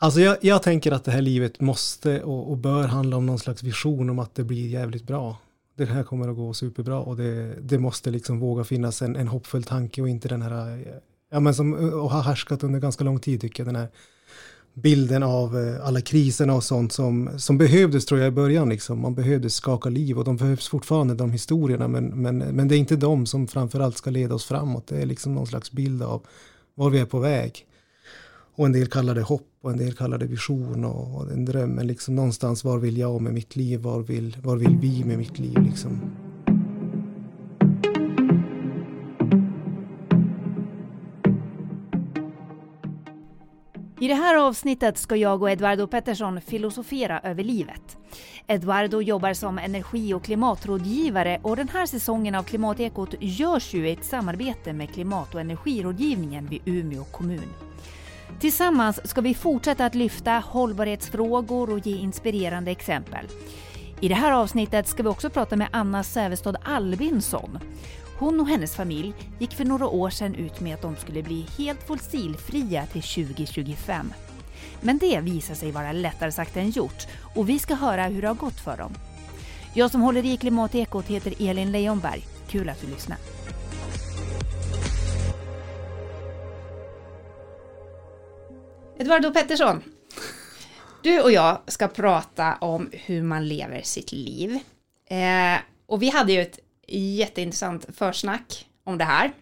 Alltså jag, jag, tänker att det här livet måste och, och, bör handla om någon slags vision om att det blir jävligt bra. Det här kommer att gå superbra och det, det måste liksom våga finnas en, en hoppfull tanke och inte den här, eh, ja men som eh, och har härskat under ganska lång tid tycker jag, den här bilden av eh, alla kriserna och sånt som, som behövdes tror jag i början. Liksom. Man behövde skaka liv och de behövs fortfarande de historierna men, men, men det är inte de som framförallt ska leda oss framåt. Det är liksom någon slags bild av var vi är på väg. Och en del kallar det hopp och en del kallar det vision och, en dröm. Men liksom någonstans var vill jag med mitt liv? Var vill, var vill vi med mitt liv? Liksom. I det här avsnittet ska jag och Eduardo Pettersson filosofera över livet. Eduardo jobbar som energi och klimatrådgivare och den här säsongen av Klimatekot görs ju i ett samarbete med Klimat och energirådgivningen vid Umeå kommun. Tillsammans ska vi fortsätta att lyfta hållbarhetsfrågor och ge inspirerande exempel. I det här avsnittet ska vi också prata med Anna Sävestad Albinsson. Hon och hennes familj gick för några år sedan ut med att de skulle bli helt fossilfria till 2025. Men det visar sig vara lättare sagt än gjort och vi ska höra hur det har gått för dem. Jag som håller i Klimatekot heter Elin Leijonberg. Kul att du lyssnar. Eduardo Pettersson, du och jag ska prata om hur man lever sitt liv. Eh, och vi hade ju ett jätteintressant försnack om det här.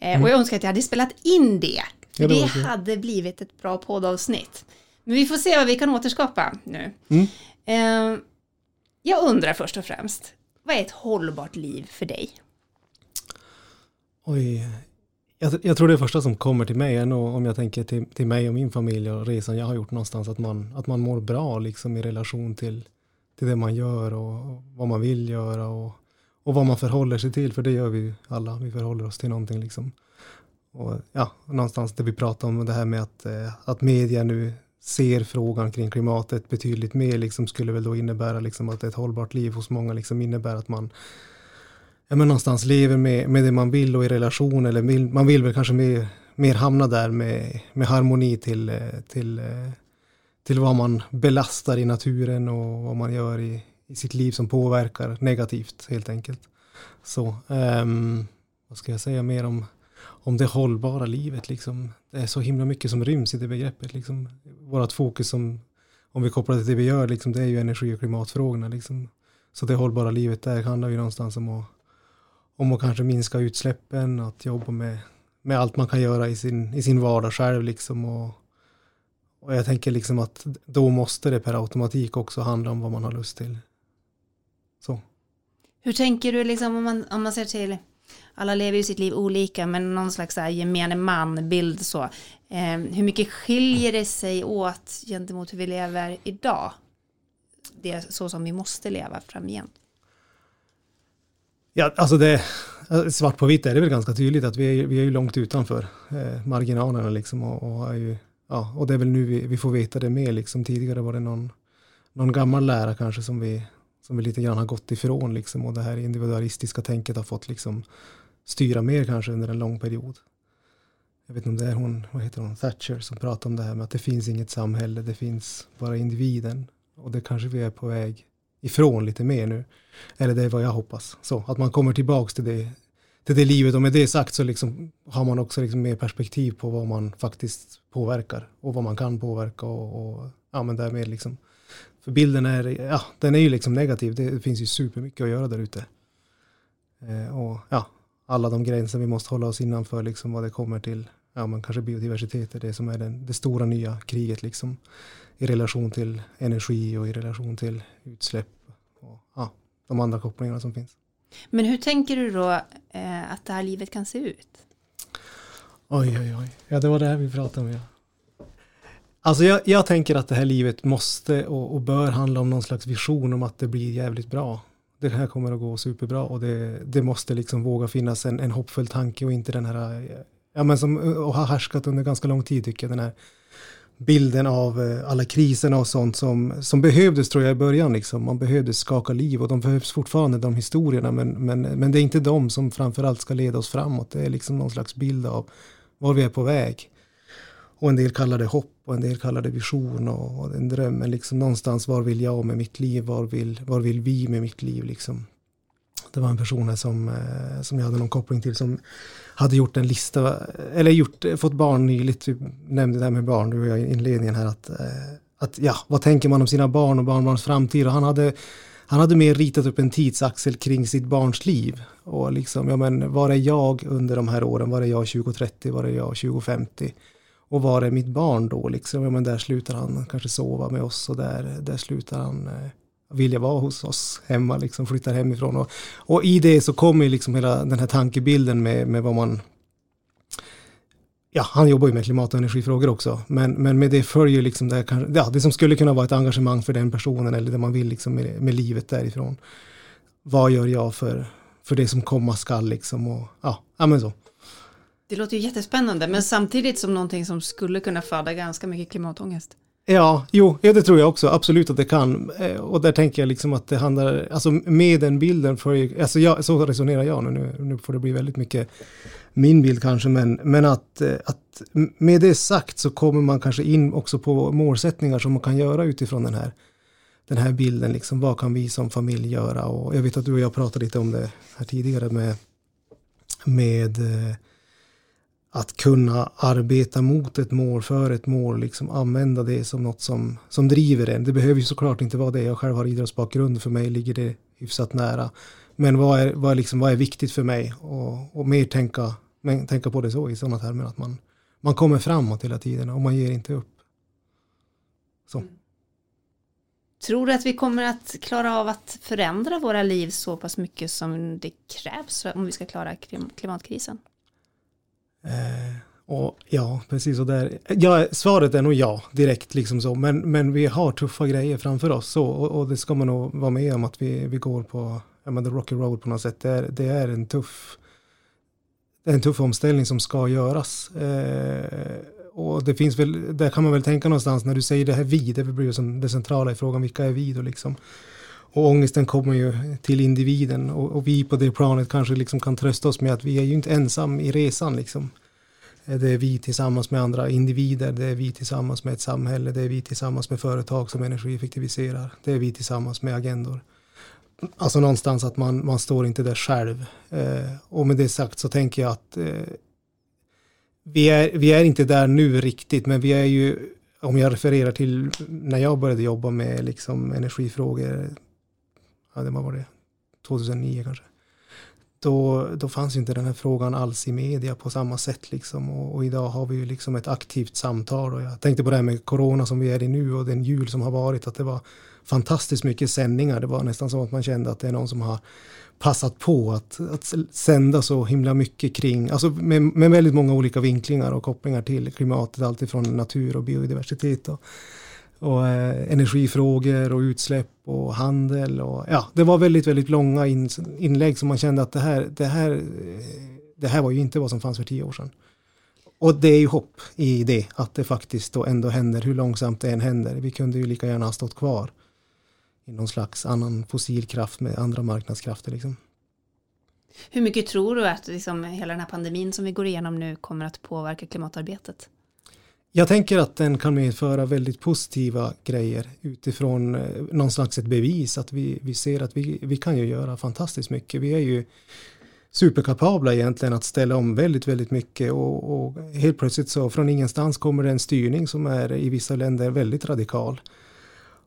Eh, mm. Och jag önskar att jag hade spelat in det. För det, det hade blivit ett bra poddavsnitt. Men vi får se vad vi kan återskapa nu. Mm. Eh, jag undrar först och främst, vad är ett hållbart liv för dig? Oj, jag, jag, tror det första som kommer till mig är nog om jag tänker till, till mig och min familj och resan jag har gjort någonstans att man, att man mår bra liksom i relation till, till det man gör och, och vad man vill göra och, och vad man förhåller sig till, för det gör vi alla, vi förhåller oss till någonting liksom. Och ja, någonstans där vi pratar om det här med att, eh, att media nu ser frågan kring klimatet betydligt mer, liksom skulle väl då innebära liksom att ett hållbart liv hos många liksom innebär att man ja, men någonstans lever med, med det man vill och i relation, eller vill, man vill väl kanske mer, mer hamna där med, med harmoni till, till, till vad man belastar i naturen och vad man gör i, i sitt liv som påverkar negativt helt enkelt. Så, um, vad ska jag säga mer om, om det hållbara livet liksom. Det är så himla mycket som ryms i det begreppet liksom. Vårat fokus som, om vi kopplar det till det vi gör, liksom, det är ju energi och klimatfrågorna liksom. Så det hållbara livet där handlar ju någonstans om att, om att kanske minska utsläppen, att jobba med, med allt man kan göra i sin, i sin vardag själv liksom och, och jag tänker liksom att då måste det per automatik också handla om vad man har lust till. Så. Hur tänker du liksom om man, om man ser till alla lever ju sitt liv olika men någon slags så här gemene man-bild så. Eh, hur mycket skiljer det sig åt gentemot hur vi lever idag? Det är så som vi måste leva framgent. Ja, alltså det, svart på vitt är det väl ganska tydligt att vi är, vi är ju långt utanför eh, marginalerna liksom och, och, är ju, ja, och det är väl nu vi, vi får veta det mer liksom. Tidigare var det någon, någon gammal lära kanske som vi, som vi lite grann har gått ifrån liksom och det här individualistiska tänket har fått liksom styra mer kanske under en lång period. Jag vet inte om det är hon, vad heter hon, Thatcher som pratar om det här med att det finns inget samhälle, det finns bara individen. Och det kanske vi är på väg ifrån lite mer nu. Eller det är vad jag hoppas. Så att man kommer tillbaks till det, till det livet och med det sagt så liksom har man också liksom mer perspektiv på vad man faktiskt påverkar och vad man kan påverka och, och ja men därmed liksom för bilden är, ja, den är ju liksom negativ. Det finns ju supermycket att göra där ute. Eh, och ja, alla de gränser vi måste hålla oss innanför, liksom vad det kommer till, ja men kanske biodiversitet är det som är den, det stora nya kriget liksom. I relation till energi och i relation till utsläpp och ja, de andra kopplingarna som finns. Men hur tänker du då eh, att det här livet kan se ut? Oj, oj, oj. Ja, det var det här vi pratade om. Ja. Alltså jag, jag, tänker att det här livet måste och, och, bör handla om någon slags vision om att det blir jävligt bra. Det här kommer att gå superbra och det, det måste liksom våga finnas en, en hoppfull tanke och inte den här, ja men som eh, och har härskat under ganska lång tid tycker jag, den här bilden av eh, alla kriserna och sånt som, som behövdes tror jag i början. Liksom. Man behövde skaka liv och de behövs fortfarande de historierna men, men, men det är inte de som framförallt ska leda oss framåt. Det är liksom någon slags bild av var vi är på väg. och en del kallar det hopp och en del kallar det vision och, och en dröm. Men liksom någonstans, var vill jag med mitt liv? Var vill, var vill vi med mitt liv? Liksom. Det var en person som, eh, som jag hade någon koppling till som hade gjort en lista, eller gjort, fått barn nyligt, typ, nämnde det här med barn, du och jag i inledningen här, att, eh, att ja, vad tänker man om sina barn och barnbarns framtid? Och han hade, han hade mer ritat upp en tidsaxel kring sitt barns liv. Och liksom, ja men, var är jag under de här åren? Var är jag 2030? Var är jag 2050? Och var är mitt barn då? Liksom, ja men där slutar han kanske sova med oss och där, där slutar han eh, vilja vara hos oss hemma, liksom flyttar hemifrån. Och, och i det så kommer liksom hela den här tankebilden med, med vad man Ja, han jobbar ju med klimat och energifrågor också, men, men med det följer liksom det, här, ja, det som skulle kunna vara ett engagemang för den personen eller det man vill liksom med, med livet därifrån. Vad gör jag för, för det som komma skall liksom och ja, ja men så. Det låter ju jättespännande, men samtidigt som någonting som skulle kunna föda ganska mycket klimatångest. Ja, jo, ja, det tror jag också, absolut att det kan. Eh, och där tänker jag liksom att det handlar, alltså med den bilden, för, alltså jag, så resonerar jag nu, nu, nu får det bli väldigt mycket min bild kanske, men, men att, eh, att med det sagt så kommer man kanske in också på målsättningar som man kan göra utifrån den här, den här bilden, liksom vad kan vi som familj göra? Och jag vet att du och jag pratade lite om det här tidigare med, med eh, att kunna arbeta mot ett mål, för ett mål, liksom använda det som något som, som driver en. Det behöver ju såklart inte vara det. Jag själv har idrottsbakgrund, för mig ligger det hyfsat nära. Men vad är, vad är, liksom, vad är viktigt för mig? Och, och mer tänka, men, tänka på det så i sådana termer att man, man kommer framåt hela tiden och man ger inte upp. Så. Mm. Tror du att vi kommer att klara av att förändra våra liv så pass mycket som det krävs om vi ska klara klimatkrisen? Eh, och ja, precis. så där, ja, svaret är nog ja, direkt liksom så. Men, men vi har tuffa grejer framför oss så. Och, och det ska man nog vara med om att vi, vi går på ja, men the rocky road på något sätt. Det är, det är en tuff det är en tuff omställning som ska göras. Eh, och det finns väl, där kan man väl tänka någonstans när du säger det här vi, det blir ju som det centrala i frågan, vilka är vi då liksom? Och ångesten kommer ju till individen och, och, vi på det planet kanske liksom kan trösta oss med att vi är ju inte ensam i resan liksom. Det är vi tillsammans med andra individer, det är vi tillsammans med ett samhälle, det är vi tillsammans med företag som energieffektiviserar, det är vi tillsammans med agendor. Alltså någonstans att man, man står inte där själv. Eh, och med det sagt så tänker jag att eh, vi, är, vi är inte där nu riktigt, men vi är ju, om jag refererar till när jag började jobba med liksom energifrågor ja, det var det, 2009 kanske. Då, då fanns inte den här frågan alls i media på samma sätt liksom. Och, och, idag har vi ju liksom ett aktivt samtal. Och jag tänkte på det här med corona som vi är i nu och den jul som har varit, att det var fantastiskt mycket sändningar. Det var nästan som att man kände att det är någon som har passat på att, att sända så himla mycket kring, alltså med, med väldigt många olika vinklingar och kopplingar till klimatet, alltifrån natur och biodiversitet och och eh, energifrågor och utsläpp och handel. Och, ja, det var väldigt, väldigt långa in, inlägg som man kände att det här, det, här, det här var ju inte vad som fanns för tio år sedan. Och det är ju hopp i det, att det faktiskt då ändå händer, hur långsamt det än händer. Vi kunde ju lika gärna ha stått kvar i någon slags annan fossilkraft med andra marknadskrafter. Liksom. Hur mycket tror du att liksom hela den här pandemin som vi går igenom nu kommer att påverka klimatarbetet? Jag tänker att den kan medföra väldigt positiva grejer utifrån eh, någon slags ett bevis att vi, vi ser att vi, vi kan ju göra fantastiskt mycket. Vi är ju superkapabla egentligen att ställa om väldigt, väldigt mycket och, och helt plötsligt så från ingenstans kommer det en styrning som är i vissa länder väldigt radikal.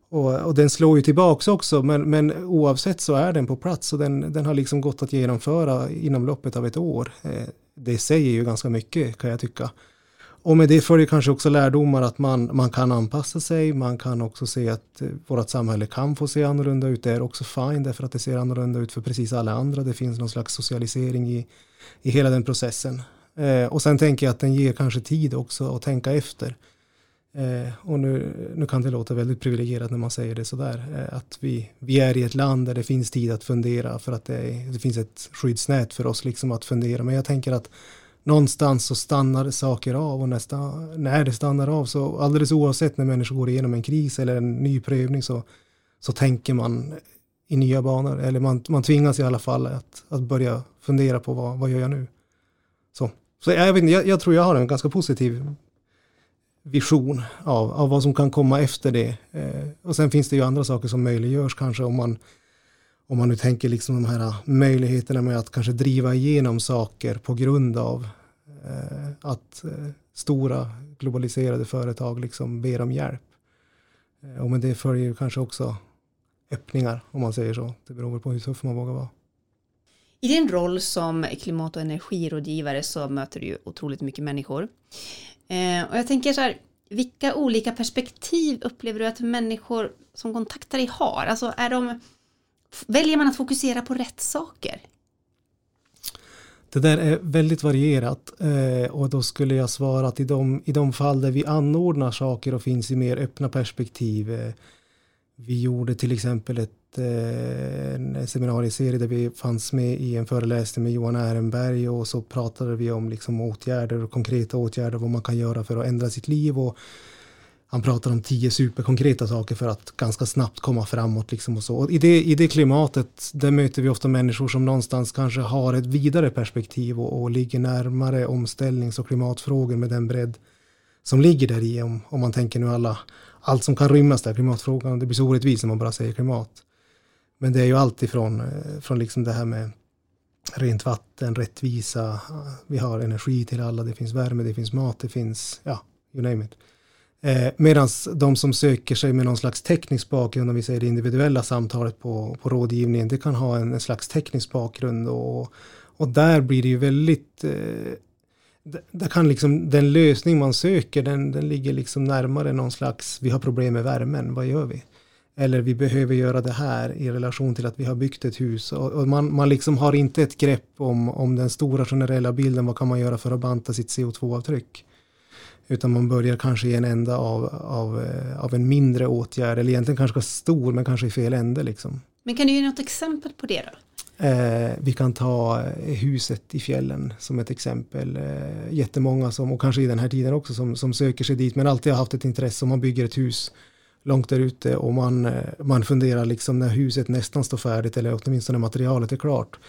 Och, och, den slår ju tillbaks också, men, men oavsett så är den på plats och den, den har liksom gått att genomföra inom loppet av ett år. Eh, det säger ju ganska mycket kan jag tycka. Och med det följer kanske också lärdomar att man, man kan anpassa sig, man kan också se att eh, vårt samhälle kan få se annorlunda ut. Det är också fine därför att det ser annorlunda ut för precis alla andra. Det finns någon slags socialisering i, i hela den processen. Eh, och sen tänker jag att den ger kanske tid också att tänka efter. Eh, och nu, nu kan det låta väldigt privilegierat när man säger det sådär. Eh, att vi, vi är i ett land där det finns tid att fundera för att det, det finns ett skyddsnät för oss liksom att fundera. Men jag tänker att någonstans så stannar saker av och nästan, när det stannar av så alldeles oavsett när människor går igenom en kris eller en ny prövning så, så tänker man i nya banor eller man, man tvingas i alla fall att, att börja fundera på vad, vad gör jag nu. Så, så jag, vet inte, jag, jag tror jag har en ganska positiv vision av, av vad som kan komma efter det. Eh, och sen finns det ju andra saker som möjliggörs kanske om man, om man nu tänker liksom de här äh, möjligheterna med att kanske driva igenom saker på grund av eh, att eh, stora globaliserade företag liksom ber om hjälp. Eh, och med det följer ju kanske också öppningar om man säger så. Det beror på hur tuff man vågar vara. I din roll som klimat och energirådgivare så möter du ju otroligt mycket människor. Eh, och jag tänker så här, vilka olika perspektiv upplever du att människor som kontaktar dig har? Alltså är de, väljer man att fokusera på rätt saker? Det där är väldigt varierat eh, och då skulle jag svara att i de, i de fall där vi anordnar saker och finns i mer öppna perspektiv. Eh, vi gjorde till exempel ett, eh, en seminarieserie där vi fanns med i en föreläsning med Johan Ehrenberg och så pratade vi om liksom åtgärder och konkreta åtgärder vad man kan göra för att ändra sitt liv och han pratar om tio superkonkreta saker för att ganska snabbt komma framåt. Liksom och så. Och i, det, I det klimatet där möter vi ofta människor som någonstans kanske har ett vidare perspektiv och, och ligger närmare omställnings och klimatfrågor med den bredd som ligger där i. Om, om man tänker nu alla, allt som kan rymmas där, klimatfrågan, det blir så orättvist när man bara säger klimat. Men det är ju allt ifrån eh, från liksom det här med rent vatten, rättvisa, vi har energi till alla, det finns värme, det finns mat, det finns, ja, you name it. Eh, Medan de som söker sig med någon slags teknisk bakgrund, om vi säger det individuella samtalet på, på rådgivningen, det kan ha en, en slags teknisk bakgrund och, och där blir det ju väldigt eh, där kan liksom den lösning man söker, den, den ligger liksom närmare någon slags, vi har problem med värmen, vad gör vi? Eller vi behöver göra det här i relation till att vi har byggt ett hus. Och, och man, man liksom har inte ett grepp om, om den stora generella bilden, vad kan man göra för att banta sitt CO2-avtryck? Utan man börjar kanske i en ända av, av, eh, av en mindre åtgärd, eller egentligen kanske stor, men kanske i fel ände. Liksom. Men kan du ge något exempel på det då? Eh, vi kan ta eh, huset i fjällen som ett exempel. Eh, jättemånga som, och kanske i den här tiden också, som, som söker sig dit, men alltid har haft ett intresse om man bygger ett hus långt där ute och man, eh, man funderar liksom när huset nästan står färdigt eller åtminstone materialet är klart.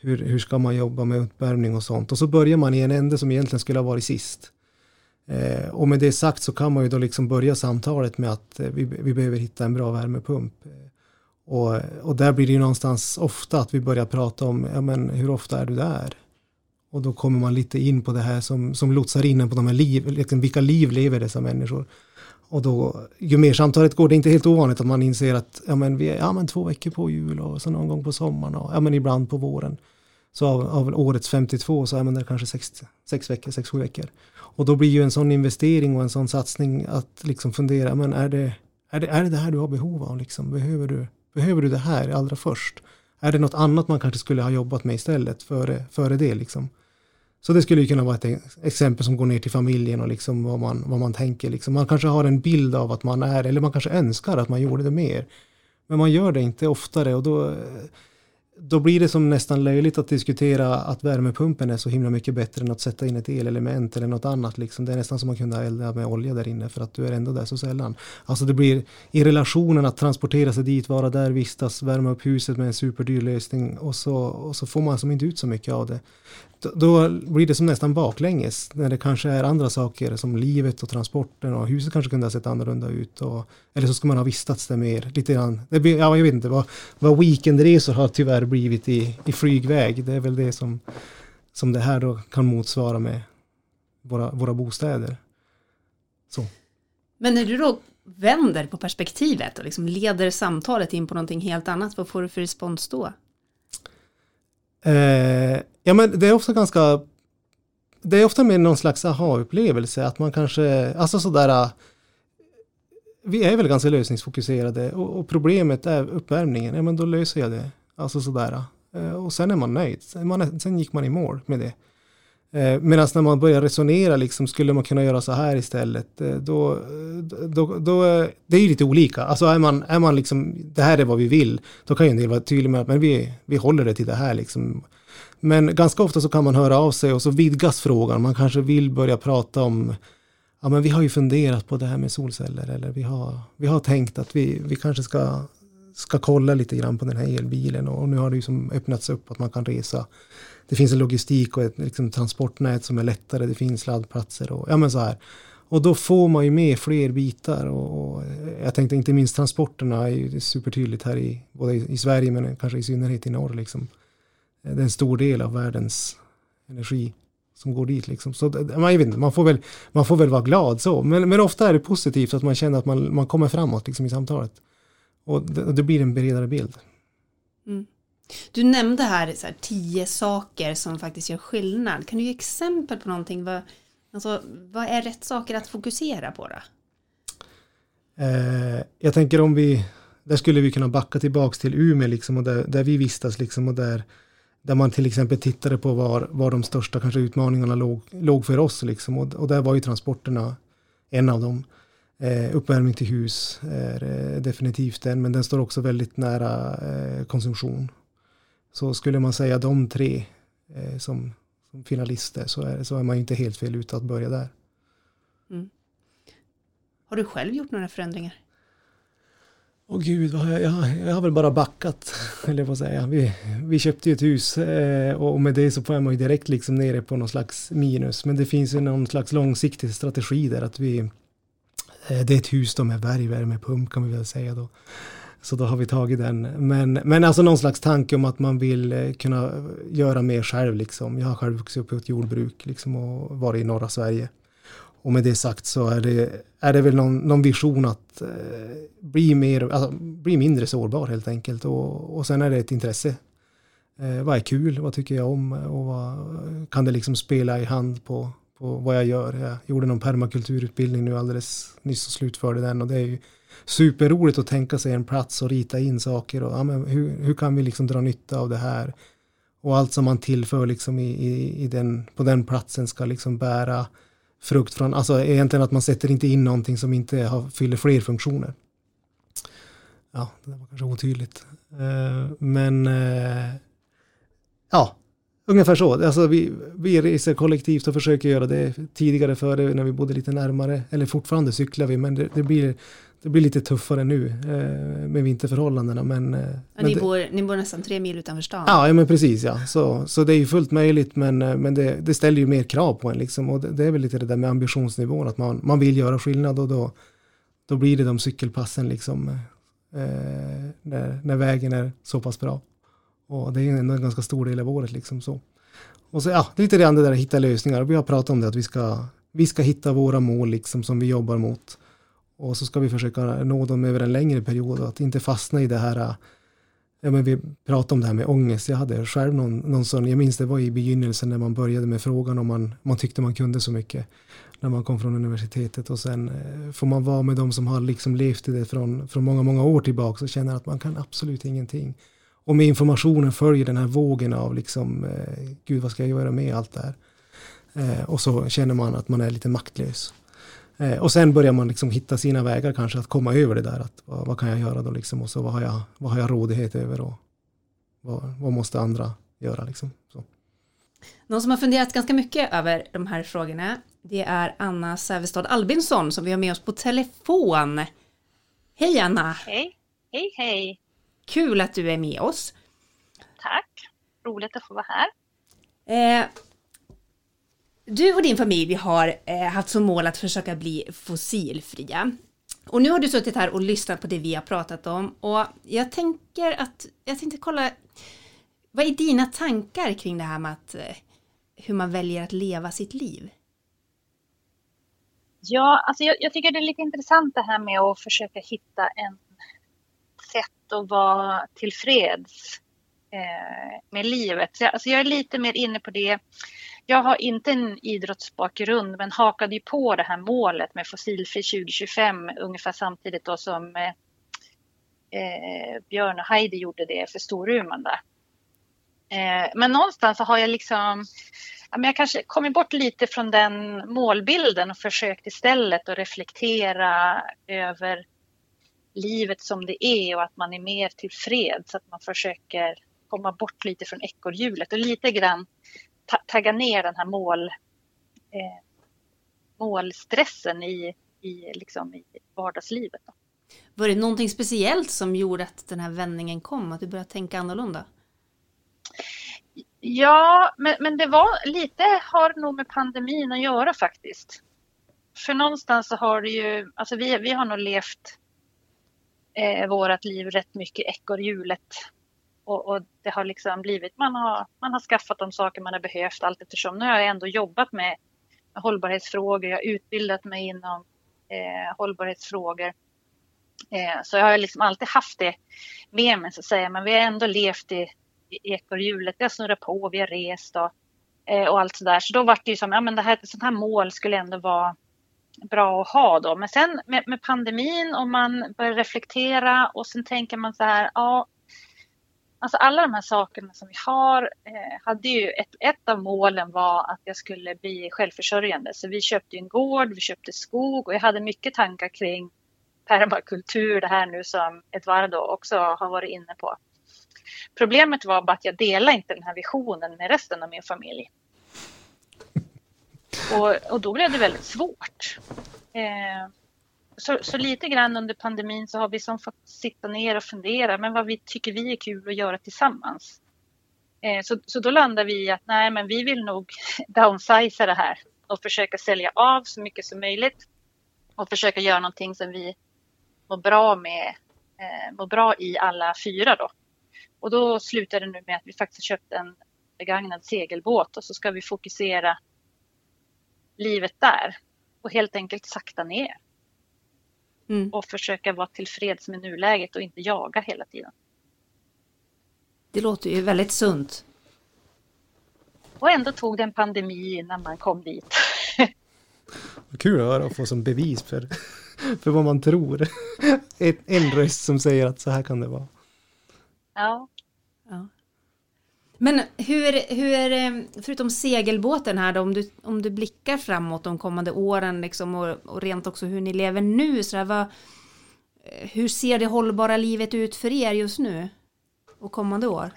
Hur, hur ska man jobba med uppvärmning och sånt? Och så börjar man i en ände som egentligen skulle ha varit sist. Eh, och med det sagt så kan man ju då liksom börja samtalet med att eh, vi, vi behöver hitta en bra värmepump. Eh, och, och där blir det ju någonstans ofta att vi börjar prata om, ja men hur ofta är du där? Och då kommer man lite in på det här som, som lotsar in på de här liv, liksom vilka liv lever dessa människor? Och då, ju mer samtalet går, det är inte helt ovanligt att man inser att ja, men vi är ja, men två veckor på jul och så någon gång på sommaren och ja, men ibland på våren. Så av, av årets 52 så är man där kanske sex, sex veckor, sex, sju veckor. Och då blir ju en sån investering och en sån satsning att liksom fundera, men är det, är det, är det det här du har behov av? Liksom? Behöver, du, behöver du det här allra först? Är det något annat man kanske skulle ha jobbat med istället före, före det? Liksom? Så det skulle ju kunna vara ett exempel som går ner till familjen och liksom vad, man, vad man tänker. Liksom. Man kanske har en bild av att man är, eller man kanske önskar att man gjorde det mer. Men man gör det inte oftare och då då blir det som nästan löjligt att diskutera att värmepumpen är så himla mycket bättre än att sätta in ett elelement eller något annat. Liksom. Det är nästan som att kunna elda med olja där inne för att du är ändå där så sällan. Alltså det blir i relationen att transportera sig dit, vara där, vistas, värma upp huset med en superdyr lösning och så, och så får man som inte ut så mycket av det då blir det som nästan baklänges när det kanske är andra saker som livet och transporten och huset kanske kunde ha sett annorlunda ut. Och, eller så ska man ha vistats där mer. Lite grann. Det blir, ja, jag vet inte vad, vad weekendresor har tyvärr blivit i, i flygväg. Det är väl det som, som det här då kan motsvara med våra, våra bostäder. Så. Men när du då vänder på perspektivet och liksom leder samtalet in på någonting helt annat, vad får du för respons då? Eh, ja men det är ofta ganska, det är ofta med någon slags aha-upplevelse att man kanske, alltså sådär, eh, vi är väl ganska lösningsfokuserade och, och, problemet är uppvärmningen, ja men då löser jag det. Alltså sådär. Eh, och sen är man nöjd, sen, man, sen gick man i mål med det. Eh, Medan när man börjar resonera, liksom, skulle man kunna göra så här istället? Eh, då, då, då, eh, det är ju lite olika. Alltså är man, är man liksom, det här är vad vi vill, då kan ju en del vara tydlig med att men vi, vi håller det till det här. Liksom. Men ganska ofta så kan man höra av sig och så vidgas frågan. Man kanske vill börja prata om, ja men vi har ju funderat på det här med solceller eller vi har, vi har tänkt att vi, vi kanske ska, ska kolla lite grann på den här elbilen och nu har det ju som öppnats upp att man kan resa det finns en logistik och ett liksom, transportnät som är lättare, det finns laddplatser och ja men så här. Och då får man ju med fler bitar och, och jag tänkte inte minst transporterna är ju supertydligt här i, både i, i Sverige men kanske i synnerhet i norr liksom. Eh, det är en stor del av världens energi som går dit liksom. Så man, vet inte, man, får väl, man får väl vara glad så. Men, men ofta är det positivt att man känner att man, man kommer framåt liksom, i samtalet. Och det, det blir en bredare bild. Mm. Du nämnde här, så här tio saker som faktiskt gör skillnad. Kan du ge exempel på någonting? Vad, alltså, vad är rätt saker att fokusera på då? Eh, jag tänker om vi, där skulle vi kunna backa tillbaks till Umeå liksom och där, där vi vistas liksom och där där man till exempel tittade på var, var de största kanske utmaningarna låg, låg för oss. Liksom. Och, och där var ju transporterna en av dem. Eh, uppvärmning till hus är eh, definitivt den, men den står också väldigt nära eh, konsumtion. Så skulle man säga de tre eh, som, som, finalister så är, så är man inte helt fel ute att börja där. Mm. Har du själv gjort några förändringar? Åh gud, vad jag, jag, jag har väl bara backat, eller vad säga. Vi, vi köpte ju ett hus eh, och med det så får man ju direkt liksom nere på någon slags minus. Men det finns ju någon slags långsiktig strategi där att vi, eh, det är ett hus då med bergvärmepump kan vi väl säga då. Så då har vi tagit den. Men, men alltså någon slags tanke om att man vill eh, kunna göra mer själv liksom. Jag har själv vuxit upp i ett jordbruk liksom och varit i norra Sverige. Och med det sagt så är det, är det väl någon, någon vision att eh, bli, mer, alltså, bli mindre sårbar helt enkelt. Och, och sen är det ett intresse. Eh, vad är kul? Vad tycker jag om? Och vad kan det liksom spela i hand på, på vad jag gör? Jag gjorde någon permakulturutbildning nu alldeles nyss och slutförde den. Och det är ju superroligt att tänka sig en plats och rita in saker. Och, ja, men hur, hur kan vi liksom dra nytta av det här? Och allt som man tillför liksom i, i, i den, på den platsen ska liksom bära frukt från, alltså egentligen att man sätter inte in någonting som inte har, fyller fler funktioner. Ja, det var kanske otydligt. Uh, men uh, ja, ungefär så. Alltså vi, vi reser kollektivt och försöker göra det tidigare före när vi bodde lite närmare. Eller fortfarande cyklar vi, men det, det blir det blir lite tuffare nu eh, med vinterförhållandena. Men, eh, ja, ni, bor, ni bor nästan tre mil utanför stan. Ja, ja men precis. Ja. Så, så det är ju fullt möjligt men, eh, men det, det ställer ju mer krav på en. Liksom. Och det, det, är väl lite det där med ambitionsnivån, att man, man vill göra skillnad och då, då blir det de cykelpassen liksom, eh, när, när vägen är så pass bra. Och det är ändå en ganska stor del av året. Liksom, så. Och så, ja, det är lite det där att hitta lösningar. Vi har pratat om det, att vi ska, vi ska hitta våra mål liksom, som vi jobbar mot. Och så ska vi försöka nå dem över en längre period och att inte fastna i det här Ja, men vi pratade om det här med ångest. Jag hade själv någon, någon sån, jag minns det var i begynnelsen när man började med frågan om man, man tyckte man kunde så mycket. När man kom från universitetet och sen eh, får man vara med de som har liksom levt i det från, från många, många år tillbaka och känner att man kan absolut ingenting. Och med informationen följer den här vågen av liksom, eh, gud vad ska jag göra med allt det här? Eh, och så känner man att man är lite maktlös. Eh, och sen börjar man liksom hitta sina vägar kanske att komma över det där. Att, vad, vad, kan jag göra då liksom? Och så vad har jag, vad har jag rådighet över? Och vad, vad måste andra göra liksom? Så. Någon som har funderat ganska mycket över de här frågorna det är Anna Sävestad Albinsson som vi har med oss på telefon. Hej Anna! Hej! Hej hej! Kul att du är med oss. Tack! Roligt att få vara här. Eh, du och din familj har eh, haft som mål att försöka bli fossilfria. Och nu har du suttit här och lyssnat på det vi har pratat om och jag tänker att jag tänkte kolla vad är dina tankar kring det här med att eh, hur man väljer att leva sitt liv? Ja, alltså jag, jag, tycker det är lite intressant det här med att försöka hitta en sätt att vara tillfreds eh, med livet. Så jag, alltså jag är lite mer inne på det jag har inte en idrottsbakgrund men hakade ju på det här målet med fossilfri 2025 ungefär samtidigt då som eh, eh, Björn och Heidi gjorde det för Storuman. Där. Eh, men någonstans så har jag liksom men jag kanske kommit bort lite från den målbilden och försökt istället att reflektera över livet som det är och att man är mer tillfreds, att man försöker komma bort lite från ekorrhjulet och lite grann tagga ner den här mål, eh, målstressen i, i, liksom i vardagslivet. Då. Var det någonting speciellt som gjorde att den här vändningen kom, att du började tänka annorlunda? Ja, men, men det var lite, har nog med pandemin att göra faktiskt. för någonstans så har det ju, alltså vi, vi har nog levt eh, vårat liv rätt mycket ekorrhjulet. Och, och, det har liksom blivit, man har, man har skaffat de saker man har behövt allt eftersom. Nu har jag ändå jobbat med, med hållbarhetsfrågor, jag har utbildat mig inom eh, hållbarhetsfrågor. Eh, så jag har liksom alltid haft det med mig så att säga, men vi har ändå levt i, i ekorrhjulet. Vi har snurrat på, vi har rest och, eh, och allt sådär. Så då var det ju som, ja men det här, ett sånt här mål skulle ändå vara bra att ha då. Men sen med, med pandemin och man börjar reflektera och sen tänker man så här, ja, alltså alla de här sakerna som vi har eh, hade ju ett, ett av målen var att jag skulle bli självförsörjande. Så vi köpte en gård, vi köpte skog och jag hade mycket tankar kring permakultur, det här nu som Eduardo också har varit inne på. Problemet var bara att jag delade inte den här visionen med resten av min familj. Och, och då blev det väldigt svårt. Eh, så, så, lite grann under pandemin så har vi som fått sitta ner och fundera, men vad vi tycker vi är kul att göra tillsammans. Eh, så, så då landar vi i att nej, men vi vill nog downsiza det här och försöka sälja av så mycket som möjligt och försöka göra någonting som vi mår bra med, eh, mår bra i alla fyra då. Och då slutar det nu med att vi faktiskt köpt en begagnad segelbåt och så ska vi fokusera livet där och helt enkelt sakta ner. Mm. Och försöka vara tillfreds med nuläget och inte jaga hela tiden. Det låter ju väldigt sunt. Och ändå tog det en pandemi innan man kom dit. Kul att höra och få som bevis för, för vad man tror. En röst som säger att så här kan det vara. Ja. ja. Men hur, hur, det, förutom segelbåten här då, om du, om du blickar framåt de kommande åren liksom och, och rent också hur ni lever nu, så där, vad, eh, hur ser det hållbara livet ut för er just nu och kommande år?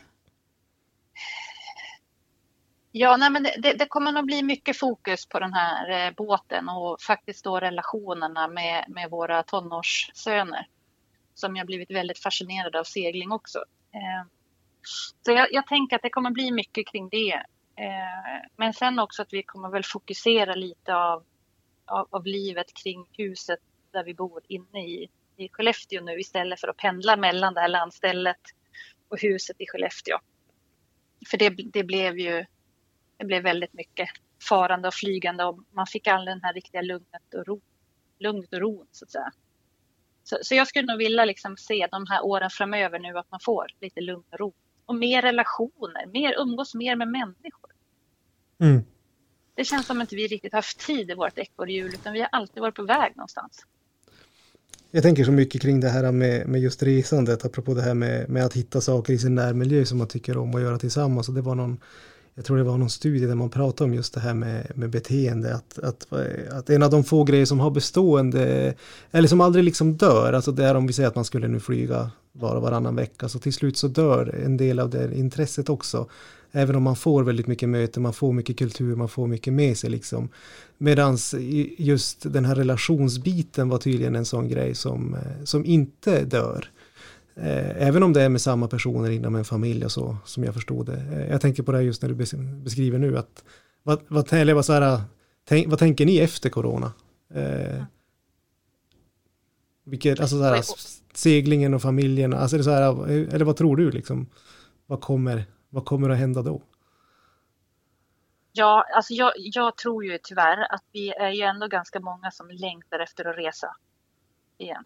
Ja, nej, men det, det, kommer nog bli mycket fokus på den här eh, båten och faktiskt då relationerna med, med våra tonårssöner som jag blivit väldigt fascinerad av segling också. Eh, så jag, jag, tänker att det kommer bli mycket kring det. Eh, men sen också att vi kommer väl fokusera lite av, av, av, livet kring huset där vi bor inne i, i Skellefteå nu istället för att pendla mellan det här landstället och huset i Skellefteå. För det, det blev ju det blev väldigt mycket farande och flygande och man fick aldrig den här riktiga lugnet och ro, lugnet och ron så att säga. Så, så jag skulle nog vilja liksom se de här åren framöver nu att man får lite lugn och ro och mer relationer, mer umgås mer med människor. Mm. Det känns som att vi riktigt haft tid i vårt ekorrhjul utan vi har alltid varit på väg någonstans. Jag tänker så mycket kring det här med, med just resandet, apropå det här med, med att hitta saker i sin närmiljö som man tycker om att göra tillsammans. Och det var någon, jag tror det var någon studie där man pratade om just det här med, med beteende, att, att, att en av de få grejer som har bestående, eller som aldrig liksom dör, alltså det är om vi säger att man skulle nu flyga var och varannan vecka, så till slut så dör en del av det intresset också. Även om man får väldigt mycket möten, man får mycket kultur, man får mycket med sig liksom. Medans just den här relationsbiten var tydligen en sån grej som, som inte dör. Eh, även om det är med samma personer inom en familj och så, som jag förstod det. Eh, jag tänker på det just när du beskriver nu, att vad, vad, eller vad, så här, tänk, vad tänker ni efter corona? Eh, vilket, alltså så här, seglingen och familjen, alltså det så här, eller vad tror du liksom? Vad kommer, vad kommer att hända då? Ja, alltså jag, jag tror ju tyvärr att vi är ju ändå ganska många som längtar efter att resa igen.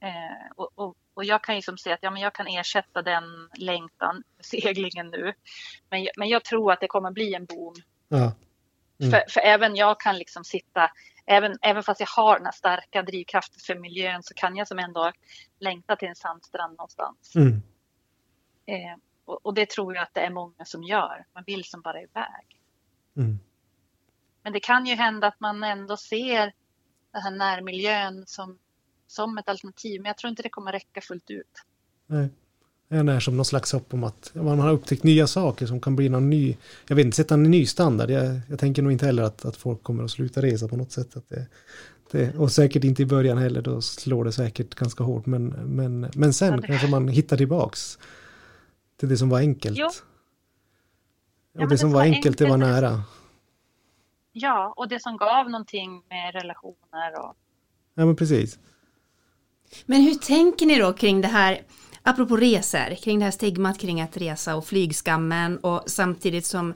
Eh, och, och, och, jag kan ju som säga att ja, men jag kan ersätta den längtan, seglingen nu. Men, men jag tror att det kommer bli en boom. Ja. Mm. För, för, även jag kan liksom sitta, även, även fast jag har den här starka drivkraften för miljön så kan jag som ändå längta till en sandstrand någonstans. Mm. Eh, och, och, det tror jag att det är många som gör. Man vill som bara iväg. Mm. Men det kan ju hända att man ändå ser den här närmiljön som som ett alternativ. Men jag tror inte det kommer räcka fullt ut. Nej. Det är som någon slags hopp om att man har upptäckt nya saker som kan bli någon ny, jag vet inte, sätta en ny standard. Jag, jag tänker nog inte heller att, att folk kommer att sluta resa på något sätt. Att det, det, och säkert inte i början heller, då slår det säkert ganska hårt. Men, men, men sen ja, det... kanske man hittar tillbaks till det som var enkelt. Jo. Och ja, det, som var enkelt, enkelt, det var nära. ja, och det som gav någonting med relationer och... Ja, men precis. Men hur tänker ni då kring det här, apropå resor, kring det här stigmat kring att resa och flygskammen och samtidigt som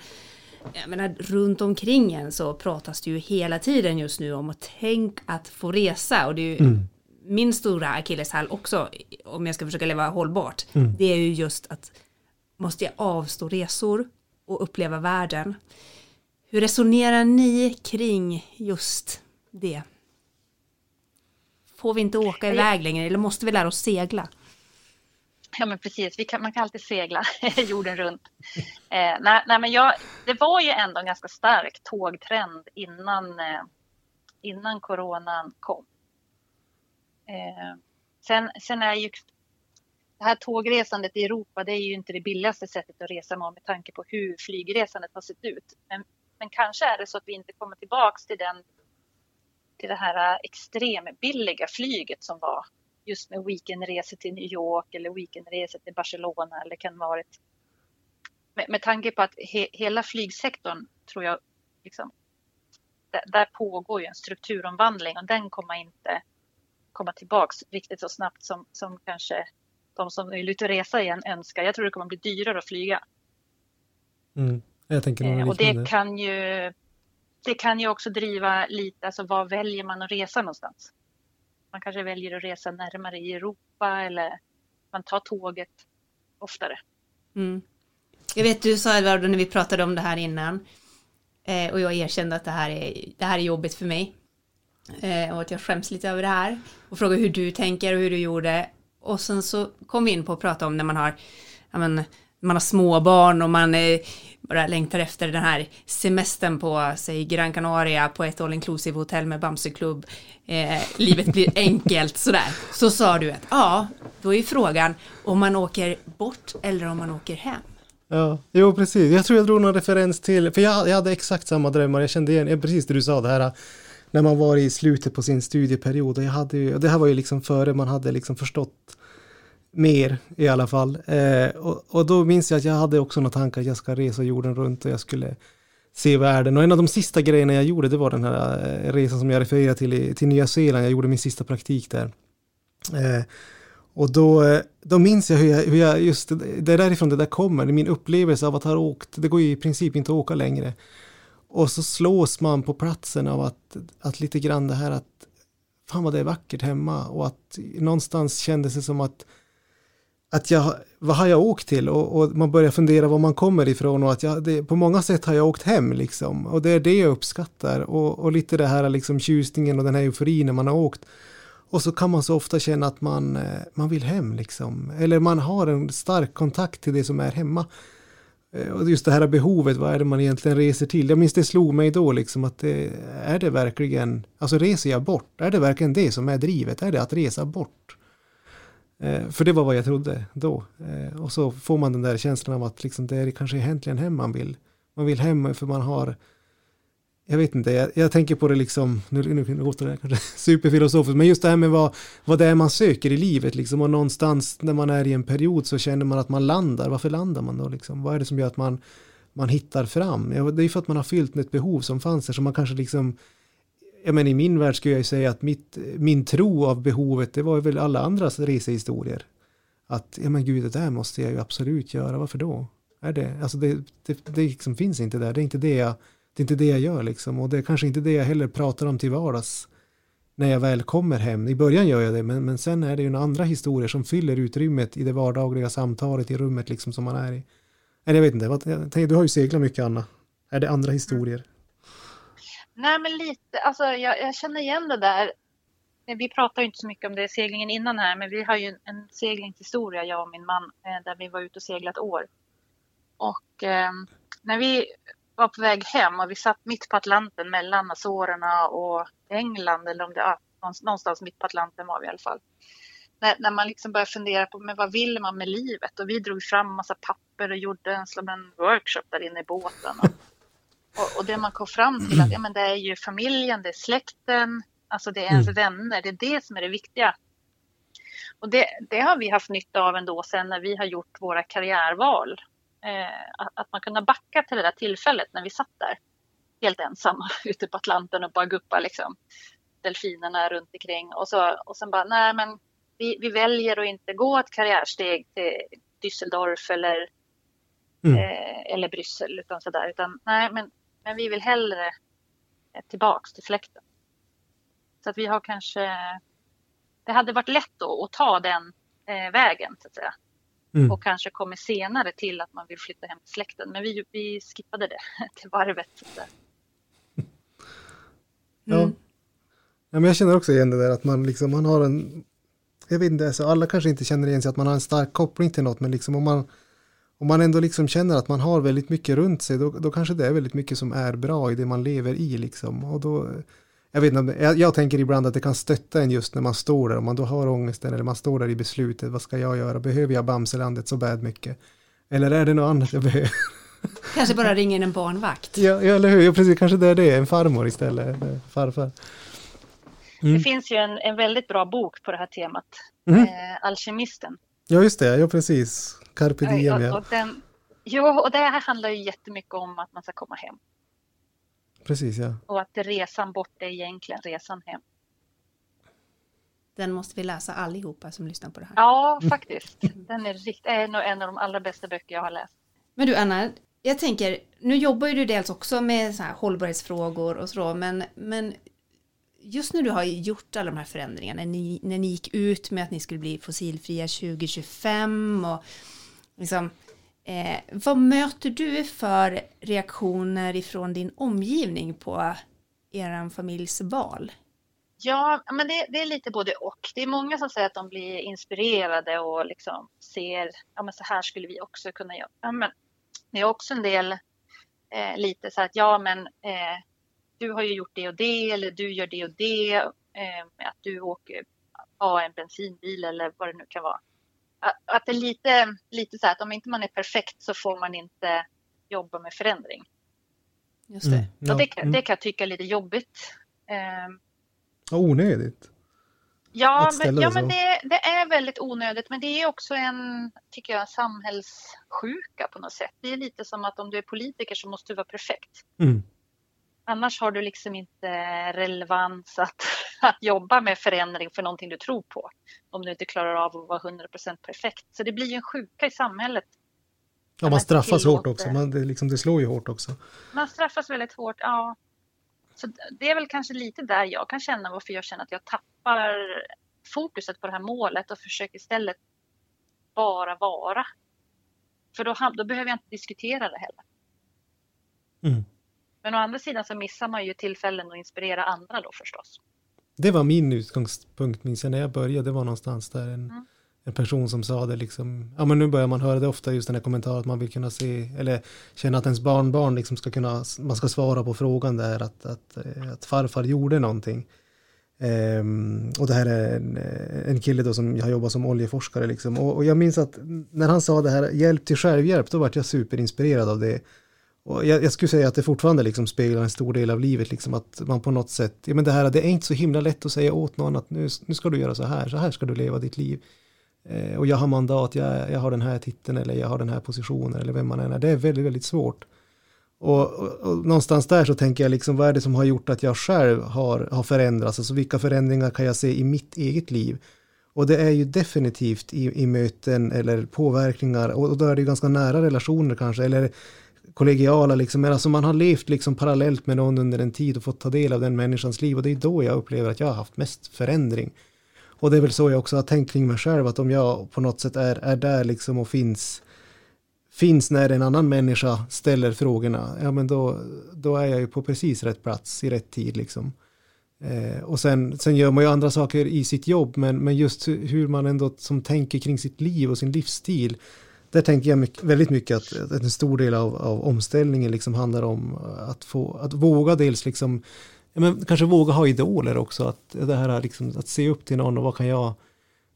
jag menar, runt omkring en så pratas det ju hela tiden just nu om att tänk att få resa och det är ju mm. min stora akilleshäl också om jag ska försöka leva hållbart. Mm. Det är ju just att måste jag avstå resor och uppleva världen. Hur resonerar ni kring just det? Får vi inte åka iväg längre eller måste vi lära oss segla? Ja men precis, kan, man kan alltid segla jorden runt. Eh, nej, nej, men jag, det var ju ändå en ganska stark tågtrend innan, eh, innan coronan kom. Eh, sen, sen är ju det här tågresandet i Europa, det är ju inte det billigaste sättet att resa med, med tanke på hur flygresandet har sett ut. Men, men kanske är det så att vi inte kommer tillbaks till den till det här extrembilliga flyget som var just med weekendresor till New York eller weekendresor till Barcelona eller kan vara ett med, med tanke på att he, hela flygsektorn tror jag liksom där, där pågår ju en strukturomvandling och den kommer inte komma tillbaks riktigt så snabbt som, som kanske de som vill ut och resa igen önskar. Jag tror det kommer bli dyrare att flyga. Mm. Jag tänker eh, och det kan ju det kan ju också driva lite, alltså vad väljer man att resa någonstans? Man kanske väljer att resa närmare i Europa eller man tar tåget oftare. Mm. Jag vet du sa Edvard när vi pratade om det här innan eh, och jag erkände att det här är, det här är jobbigt för mig eh, och att jag skäms lite över det här och frågade hur du tänker och hur du gjorde och sen så kom vi in på att prata om när man har ja, men, man har småbarn och man eh, bara längtar efter den här semestern på, säg Gran Canaria på ett all inclusive hotell med Bamseklubb. Eh, livet blir enkelt sådär. Så sa du att ja, då är frågan om man åker bort eller om man åker hem. Ja, jo precis. Jag tror jag drog någon referens till, för jag, jag hade exakt samma drömmar. Jag kände igen, precis det du sa det här när man var i slutet på sin studieperiod. Och jag hade ju, det här var ju liksom före man hade liksom förstått mer i alla fall. Eh, och, och, då minns jag att jag hade också några tankar att jag ska resa jorden runt och jag skulle se världen. Och en av de sista grejerna jag gjorde det var den här eh, resan som jag refererade till i, till Nya Zeeland. Jag gjorde min sista praktik där. Eh, och då, eh, då minns jag hur, jag hur jag, just det är därifrån det där kommer, min upplevelse av att ha åkt, det går ju i princip inte att åka längre. Och så slås man på platsen av att, att lite grann det här att fan vad det är vackert hemma och att någonstans kändes det som att att jag, vad har jag åkt till och, och, man börjar fundera var man kommer ifrån och att jag, det, på många sätt har jag åkt hem liksom och det är det jag uppskattar och, och lite det här liksom tjusningen och den här euforin när man har åkt och så kan man så ofta känna att man, eh, man vill hem liksom eller man har en stark kontakt till det som är hemma eh, och just det här behovet, vad är det man egentligen reser till? Jag minns det slog mig då liksom att det, är det verkligen, alltså reser jag bort? Är det verkligen det som är drivet? Är det att resa bort? Eh, för det var vad jag trodde då. Eh, och så får man den där känslan av att liksom det är kanske egentligen hem man vill. Man vill hem för man har jag vet inte, jag, jag tänker på det liksom, nu, nu låter det kanske superfilosofiskt, men just det här med vad, vad det är man söker i livet liksom, och någonstans när man är i en period så känner man att man landar, varför landar man då liksom? Vad är det som gör att man, man hittar fram? Ja, det är för att man har fyllt ett behov som fanns där, så man kanske liksom jag menar, i min värld skulle jag säga att mitt, min tro av behovet, det var väl alla andras resehistorier. Att, ja men gud, det där måste jag ju absolut göra, varför då? Är det, alltså det, det, det liksom finns inte där, det är inte det jag, det är inte det jag gör liksom. Och det är kanske inte det jag heller pratar om till vardags när jag väl kommer hem. I början gör jag det, men, men sen är det ju andra historier som fyller utrymmet i det vardagliga samtalet i rummet liksom som man är i. Eller jag vet inte, jag tänker, du har ju seglat mycket Anna. Är det andra historier? Nej, men lite. Alltså, jag, jag känner igen det där. Vi pratar ju inte så mycket om det seglingen innan här, men vi har ju en, en seglingshistoria, jag och min man, eh, där vi var ute och seglade ett år. Och eh, när vi var på väg hem och vi satt mitt på Atlanten mellan Azorerna och England, eller om det var någonstans mitt på Atlanten var vi i alla fall. När, när man liksom börjar fundera på men vad vill man med livet? Och vi drog fram massa papper och gjorde en, en workshop där inne i båten. Och, och, och, det man kom fram till att ja, men det är ju familjen, det är släkten, alltså det är ens mm. vänner, det är det som är det viktiga. Och det, det, har vi haft nytta av ändå sen när vi har gjort våra karriärval. Eh, att, man kunde backa till det där tillfället när vi satt där. helt ensamma ute på Atlanten och bara guppa liksom. Delfinerna runt omkring och så och sen bara nej men vi, vi väljer att inte gå ett karriärsteg till Düsseldorf eller mm. eh, eller Bryssel utan sådär utan nej men, men vi vill hellre tillbaks till fläkten. Så att vi har kanske det hade varit lätt då att ta den eh, vägen så att säga. Mm. Och kanske kommer senare till att man vill flytta hem till släkten. Men vi, vi skippade det till varvet. Så att mm. Ja. ja, men jag känner också igen det där att man liksom, man har en, jag vet inte, alltså alla kanske inte känner igen sig att man har en stark koppling till något, men liksom om man, om man ändå liksom känner att man har väldigt mycket runt sig, då, då kanske det är väldigt mycket som är bra i det man lever i liksom. Och då, jag, vet inte, jag, jag, tänker ibland att det kan stötta en just när man står där, om man då har ångesten eller man står där i beslutet, vad ska jag göra, behöver jag Bamselandet så bad mycket? Eller är det något annat jag behöver? Kanske bara ringa in en barnvakt. Ja, ja eller hur, ja, precis, kanske det är det, en farmor istället, farfar. Mm. Det finns ju en, en väldigt bra bok på det här temat, mm. eh, Alkemisten. Ja, just det, ja precis, Carpe diem. Ja. Och, och den, jo, och det här handlar ju jättemycket om att man ska komma hem. Precis, ja. Och att resan bort är egentligen resan hem. Den måste vi läsa allihopa som lyssnar på det här. Ja, faktiskt. Den är, rikt, är nog en av de allra bästa böcker jag har läst. Men du Anna, jag tänker, nu jobbar ju du dels också med så här hållbarhetsfrågor och så, men, men just när du har gjort alla de här förändringarna, när ni, när ni gick ut med att ni skulle bli fossilfria 2025 och liksom, Eh, vad möter du för reaktioner ifrån din omgivning på er familjs val? Ja, men det, det, är lite både och. Det är många som säger att de blir inspirerade och liksom ser, ja men så här skulle vi också kunna göra. Ja, men det är också en del eh, lite så att ja men eh, du har ju gjort det och det eller du gör det och det. Eh, att du åker ja, en bensinbil eller vad det nu kan vara att det är lite, lite så här att om inte man är perfekt så får man inte jobba med förändring. Just det. Mm, ja, det, kan, mm. det kan jag tycka är lite jobbigt. Um, onödigt. Ja, men, ja, men det, det, är väldigt onödigt. Men det är också en, tycker jag, samhällssjuka på något sätt. Det är lite som att om du är politiker så måste du vara perfekt. Mm. Annars har du liksom inte relevans att, att jobba med förändring för någonting du tror på. Om du inte klarar av att vara 100% perfekt. Så det blir ju en sjuka i samhället. Ja, man straffas hårt också. Man, det, liksom, det slår ju hårt också. Man straffas väldigt hårt, ja. Så det är väl kanske lite där jag kan känna varför jag känner att jag tappar fokuset på det här målet och försöker istället bara vara. För då, då behöver jag inte diskutera det heller. Mm. Men å andra sidan så missar man ju tillfällen att inspirera andra då förstås. Det var min utgångspunkt, minns jag när jag började, det var någonstans där en, mm. en person som sa det liksom, ja men nu börjar man höra det ofta, just den här kommentaren att man vill kunna se, eller känna att ens barnbarn liksom ska kunna, man ska svara på frågan där att, att, eh, att farfar gjorde någonting. Um, och det här är en, en kille då som har jobbat som oljeforskare liksom. Och, och, jag minns att när han sa det här, hjälp till självhjälp, då var jag superinspirerad av det. Och jag, jag, skulle säga att det fortfarande liksom speglar en stor del av livet, liksom att man på något sätt, ja men det här, det är inte så himla lätt att säga åt någon att nu, nu ska du göra så här, så här ska du leva ditt liv. Eh, och jag har mandat, jag, jag har den här titeln eller jag har den här positionen eller vem man än är. Det är väldigt, väldigt svårt. Och, och, och, någonstans där så tänker jag liksom, vad är det som har gjort att jag själv har, har förändrats? Alltså vilka förändringar kan jag se i mitt eget liv? Och det är ju definitivt i, i möten eller påverkningar, och, och då är det ju ganska nära relationer kanske, eller kollegiala liksom, alltså man har levt liksom parallellt med någon under en tid och fått ta del av den människans liv och det är då jag upplever att jag har haft mest förändring. Och det är väl så jag också har tänkt kring mig själv, att om jag på något sätt är, är där liksom och finns, finns när en annan människa ställer frågorna, ja men då, då är jag ju på precis rätt plats i rätt tid liksom. Eh, och sen, sen gör man ju andra saker i sitt jobb, men, men just hur man ändå som tänker kring sitt liv och sin livsstil, där tänker jag mycket, väldigt mycket att, att, en stor del av, av omställningen liksom handlar om att, få, att våga dels liksom, men kanske våga ha idoler också, att det här liksom, att se upp till någon och vad kan jag,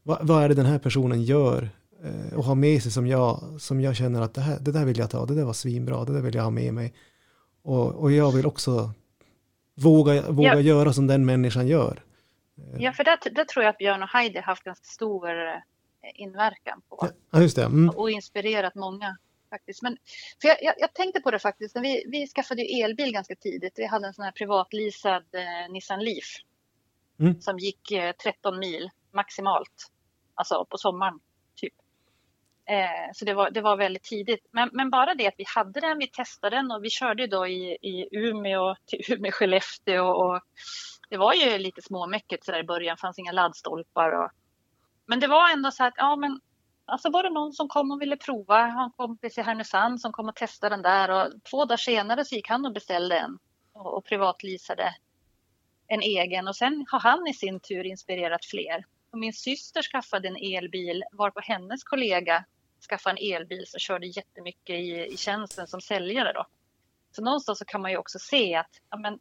vad, vad är det den här personen gör eh, och ha med sig som jag, som jag känner att det, här, det där vill jag ta, det där var svinbra, det där vill jag ha med mig. Och, och jag vill också våga, våga ja. göra som den människan gör. Ja, för det, det tror jag att Björn och Heidi haft ganska stor inverkan på. Ja, just det. Mm. Och inspirerat många. faktiskt. Men, för jag, jag, jag tänkte på det faktiskt. Vi, vi skaffade ju elbil ganska tidigt. Vi hade en sån här privatleasad eh, Nissan Leaf. Mm. Som gick eh, 13 mil maximalt. Alltså på sommaren typ. Eh, så det var, det var väldigt tidigt. Men, men, bara det att vi hade den, vi testade den och vi körde då i, i Umeå till Umeå, Skellefteå och det var ju lite småmäckigt så där i början, fanns inga laddstolpar. Och, men det var ändå så att, ja men alltså var det någon som kom och ville prova. Jag har en kompis i Härnösand som kom och testade den där och två dagar senare så gick han och beställde en och, och privatleasade en egen och sen har han i sin tur inspirerat fler. Och min syster skaffade en elbil varpå hennes kollega skaffade en elbil som körde jättemycket i, i tjänsten som säljare då. Så någonstans så kan man ju också se att, ja, men,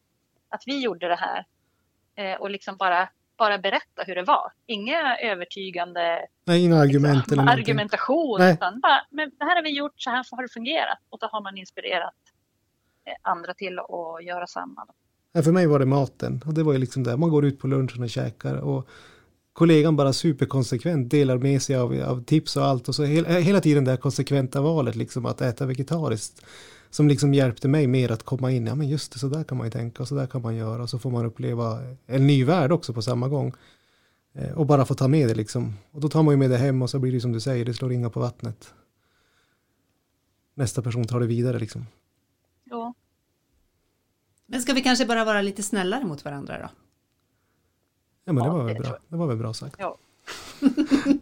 att vi gjorde det här eh, och liksom bara bara berätta hur det var. Inga övertygande Nej, inga argument liksom, eller argumentation. Nej. Utan bara, men det här har vi gjort, så här har det fungerat. Och då har man inspirerat eh, andra till att göra samma. Ja, för mig var det maten. Och det var ju liksom det. Man går ut på lunchen och käkar. Och kollegan bara superkonsekvent delar med sig av, av tips och allt. Och så hela, hela tiden det här konsekventa valet liksom att äta vegetariskt som liksom hjälpte mig mer att komma in, ja men just det, så där kan man ju tänka och så där kan man göra och så får man uppleva en ny värld också på samma gång. Eh, och bara få ta med det liksom. Och då tar man ju med det hem och så blir det som du säger, det slår ringa på vattnet. Nästa person tar det vidare liksom. Ja. Men ska vi kanske bara vara lite snällare mot varandra då? Ja men det var väl bra, det var väl bra sagt. Ja.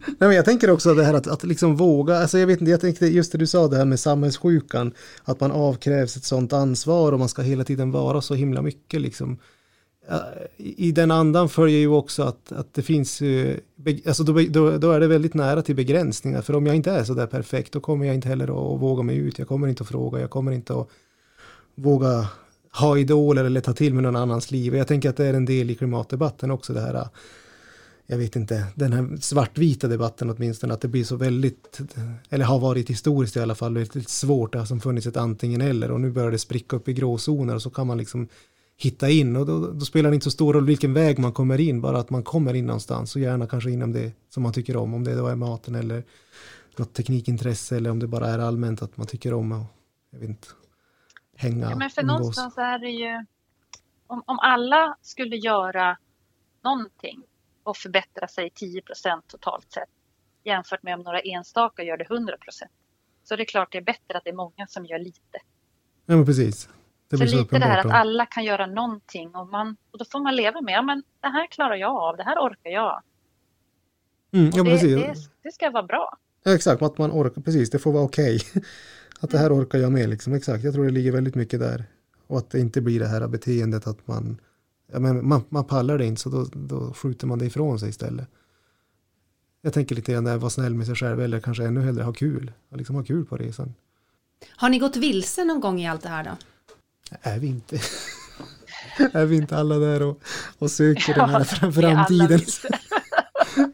Nej, men jag tänker också det här att, att liksom våga, alltså jag vet inte, jag tänkte just det du sa det här med samhällssjukan, att man avkrävs ett sånt ansvar och man ska hela tiden vara så himla mycket liksom. I den andan följer ju också att, att det finns, alltså då, då, då är det väldigt nära till begränsningar, för om jag inte är så där perfekt, då kommer jag inte heller att våga mig ut, jag kommer inte att fråga, jag kommer inte att våga ha idoler eller ta till mig någon annans liv. Jag tänker att det är en del i klimatdebatten också, det här jag vet inte, den här svartvita debatten åtminstone, att det blir så väldigt, eller har varit historiskt i alla fall, väldigt svårt, det har som funnits ett antingen eller och nu börjar det spricka upp i gråzoner och så kan man liksom hitta in och då, då, spelar det inte så stor roll vilken väg man kommer in, bara att man kommer in någonstans och gärna kanske inom det som man tycker om, om det då är maten eller något teknikintresse eller om det bara är allmänt att man tycker om och jag vet inte, hänga. Ja, men för umgås. någonstans är det ju, om, om alla skulle göra någonting och förbättra sig 10% totalt sett jämfört med om några enstaka gör det 100% Så det är klart det är bättre att det är många som gör lite. Ja men precis. Det så, så lite det här att alla kan göra någonting och, man, och då får man leva med, ja men det här klarar jag av, det här orkar jag. Mm, ja, det, precis. Det, det, ska vara bra. Ja, exakt, att man orkar, precis, det får vara okej. Okay. Att det här orkar jag med, liksom, exakt. Jag tror det ligger väldigt mycket där. Och att det inte blir det här beteendet att man ja, men man, man pallar det inte så då, då skjuter man det ifrån sig istället. Jag tänker lite grann där, vara snäll med sig själv eller kanske ännu hellre ha kul. Liksom ha kul på resan. Har ni gått vilse någon gång i allt det här då? Är vi inte? är vi inte alla där och, och söker ja, den här framtiden?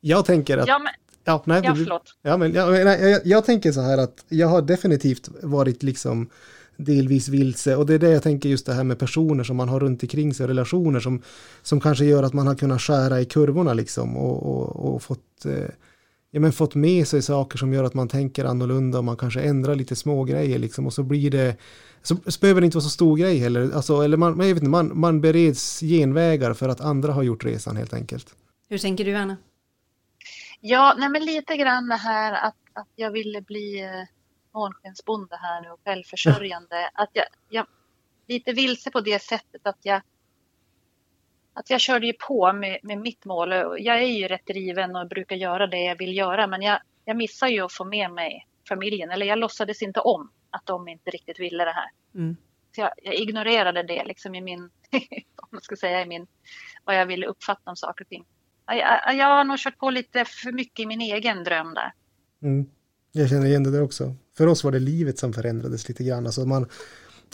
Jag tänker att... Ja, men, ja, nej, ja, förlåt. Ja, men, jag, jag, jag tänker så här att jag har definitivt varit liksom delvis vilse. Och det är det jag tänker just det här med personer som man har runt omkring sig, relationer som, som kanske gör att man har kunnat skära i kurvorna liksom och, och, och fått, eh, ja, men fått med sig saker som gör att man tänker annorlunda och man kanske ändrar lite små grejer liksom och så blir det så, så behöver det inte vara så stor grej heller, alltså, eller man, jag vet inte, man, man bereds genvägar för att andra har gjort resan helt enkelt. Hur tänker du Anna? Ja, nej men lite grann det här att, att jag ville bli eh, månskensbonde här nu och självförsörjande. Att jag, jag lite vilse på det sättet att jag att jag körde ju på med, med mitt mål. Jag är ju rätt driven och brukar göra det jag vill göra men jag, jag missar ju att få med mig familjen eller jag låtsades inte om att de inte riktigt ville det här. Mm. Så jag, jag, ignorerade det liksom i min, om man ska säga i min, vad jag ville uppfatta om saker och ting. Jag, jag har nog kört på lite för mycket i min egen dröm där. Mm. Jag känner igen det där också. För oss var det livet som förändrades lite grann. Alltså man,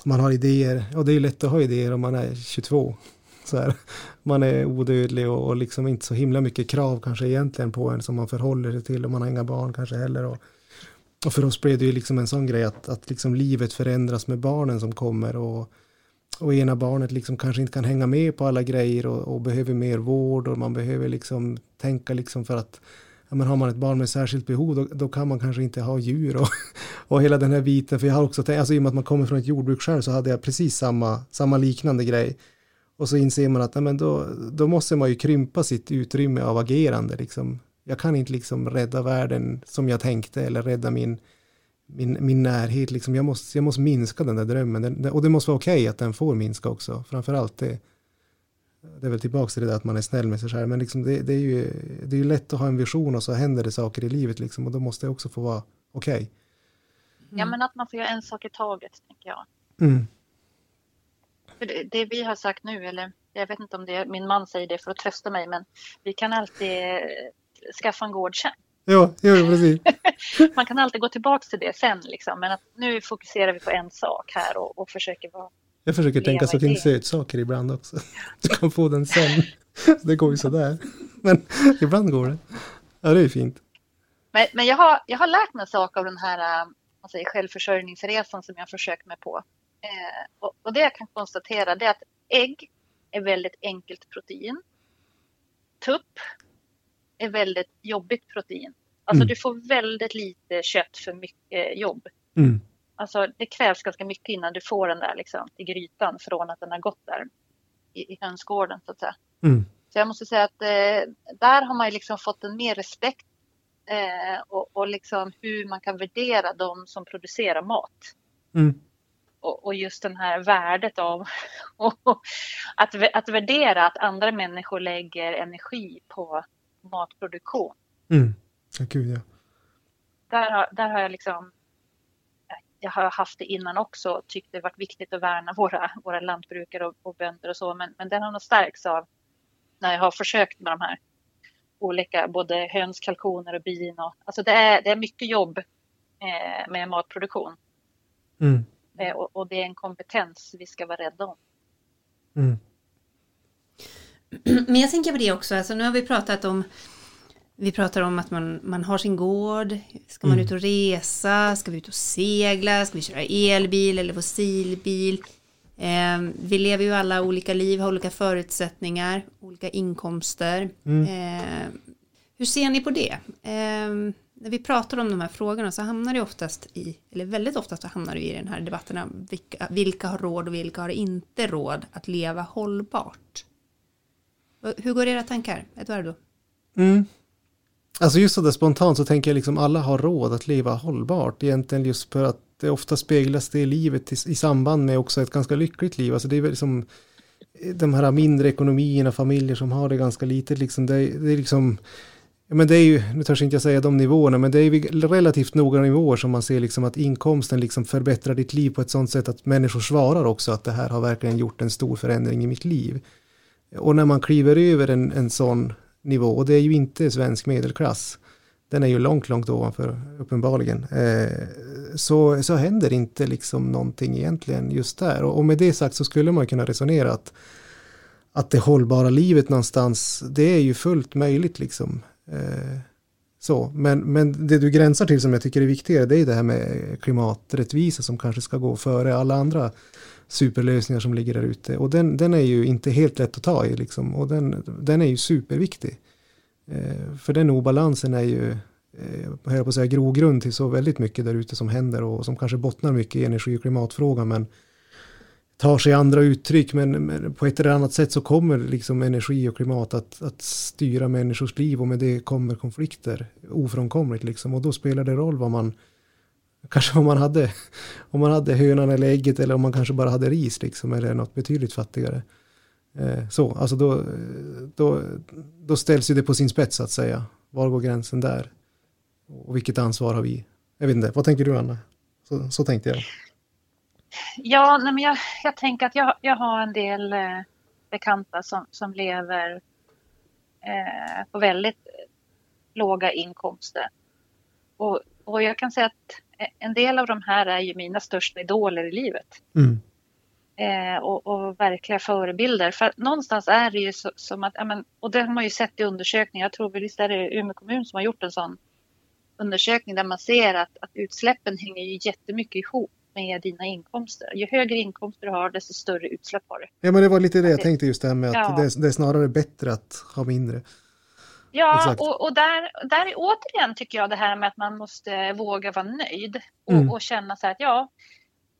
man har idéer, och det är lätt att ha idéer om man är 22. Så här. Man är odödlig och, och liksom inte så himla mycket krav kanske egentligen på en som man förhåller sig till och man har inga barn kanske heller. Och, och för oss blev det ju liksom en sån grej att, att liksom livet förändras med barnen som kommer och, och ena barnet liksom kanske inte kan hänga med på alla grejer och, och behöver mer vård och man behöver liksom tänka liksom för att ja, men har man ett barn med särskilt behov då, då kan man kanske inte ha djur och, och hela den här biten. För jag har också tänkt, alltså i och med att man kommer från ett jordbruk själv så hade jag precis samma, samma liknande grej. Och så inser man att ja, men då, då måste man ju krympa sitt utrymme av agerande. Liksom. Jag kan inte liksom rädda världen som jag tänkte eller rädda min, min, min närhet. Liksom. Jag, måste, jag måste minska den där drömmen. Den, och det måste vara okej okay att den får minska också. framför allt det, det är väl tillbaka till det där att man är snäll med sig själv. Men liksom det, det, är ju, det är ju lätt att ha en vision och så händer det saker i livet. Liksom, och då måste det också få vara okej. Okay. Mm. Ja, men att man får göra en sak i taget, tänker jag. Mm. För det, det, vi har sagt nu, eller jag vet inte om det är min man säger det för att trösta mig, men vi kan alltid skaffa en gård sen. Ja, ja precis. man kan alltid gå tillbaka till det sen, liksom. men att nu fokuserar vi på en sak här och, och försöker vara jag försöker tänka så till sötsaker ibland också. Du kan få den sen. Det går ju sådär. Men ibland går det. Ja, det är fint. Men, men jag, har, jag har lärt mig en sak av den här säger, självförsörjningsresan som jag försökt mig på. Eh, och, och, det jag kan konstatera det är att ägg är väldigt enkelt protein. Tupp är väldigt jobbigt protein. Alltså mm. du får väldigt lite kött för mycket jobb. Mm. Alltså det krävs ganska mycket innan du får den där liksom, i grytan från att den har gått där i, i hönsgården så att säga. Mm. Så jag måste säga att eh, där har man liksom fått en mer respekt eh, och, och liksom hur man kan värdera de som producerar mat. Mm. Och, och, just den här värdet av att, att värdera att andra människor lägger energi på matproduktion. Mm. Ja, gud, ja. Där, har, där har jag liksom jag har haft det innan också och tyckt det varit viktigt att värna våra, våra lantbrukare och, och bönder och så. Men, men den har nog stärkts av när jag har försökt med de här olika, både höns, kalkoner och bin. Och, alltså det är, det är mycket jobb eh, med matproduktion. Mm. Eh, och, och, det är en kompetens vi ska vara rädda om. Mm. Men jag tänker på det också, alltså nu har vi pratat om vi pratar om att man, man har sin gård, ska man mm. ut och resa, ska vi ut och segla, ska vi köra elbil eller fossilbil? Eh, vi lever ju alla olika liv, har olika förutsättningar, olika inkomster. Mm. Eh, hur ser ni på det? Eh, när vi pratar om de här frågorna så hamnar det oftast i, eller väldigt ofta så hamnar vi i den här debatterna, vilka, vilka har råd och vilka har inte råd att leva hållbart? Hur går era tankar, Eduardo? Mm. Alltså just sådär spontant så tänker jag liksom alla har råd att leva hållbart. Egentligen just för att det ofta speglas det i livet i, i samband med också ett ganska lyckligt liv. Alltså det är väl liksom eh, de här mindre ekonomierna, familjer som har det ganska litet liksom. Det, det är liksom men det är ju, nu törs inte jag säga de nivåerna, men det är relativt några nivåer som man ser liksom att inkomsten liksom förbättrar ditt liv på ett sånt sätt att människor svarar också att det här har verkligen gjort en stor förändring i mitt liv. Och när man kliver över en, en sån nivå och det är ju inte svensk medelklass. Den är ju långt, långt ovanför uppenbarligen. Eh, så, så händer inte liksom någonting egentligen just där. Och, och med det sagt så skulle man kunna resonera att, att det hållbara livet någonstans, det är ju fullt möjligt liksom. Eh, så, men, men det du gränsar till som jag tycker är viktigare, det är det här med klimaträttvisa som kanske ska gå före alla andra superlösningar som ligger där ute. Och den, den är ju inte helt lätt att ta i liksom. Och den, den är ju superviktig. Eh, för den obalansen är ju, eh, jag på att säga, grogrund till så väldigt mycket där ute som händer och som kanske bottnar mycket i energi och klimatfrågan. Men tar sig andra uttryck men, men, på ett eller annat sätt så kommer liksom energi och klimat att, att styra människors liv och med det kommer konflikter ofrånkomligt liksom och då spelar det roll vad man Kanske om man hade, om man hade hönan eller ägget eller om man kanske bara hade ris liksom, eller något betydligt fattigare. Eh, så, alltså då, då, då ställs ju det på sin spets så att säga. Var går gränsen där? Och vilket ansvar har vi? Jag vet inte, vad tänker du Anna? Så, så tänkte jag. Ja, nej, men jag, jag tänker att jag, jag har en del eh, bekanta som, som lever eh, på väldigt låga inkomster. Och, och jag kan säga att en del av de här är ju mina största idoler i livet. Mm. Eh, och, och, verkliga förebilder. För någonstans är det ju så, som att, men, och det har man ju sett i undersökningar, jag tror visst är det Umeå kommun som har gjort en sån undersökning där man ser att, att utsläppen hänger ju jättemycket ihop med dina inkomster. Ju högre inkomster du har, desto större utsläpp har du. Ja, men det var lite det jag tänkte just det här med att ja. det, det, är snarare bättre att ha mindre. Ja, och, och, där, där är återigen tycker jag det här med att man måste våga vara nöjd och, mm. och känna så här att ja,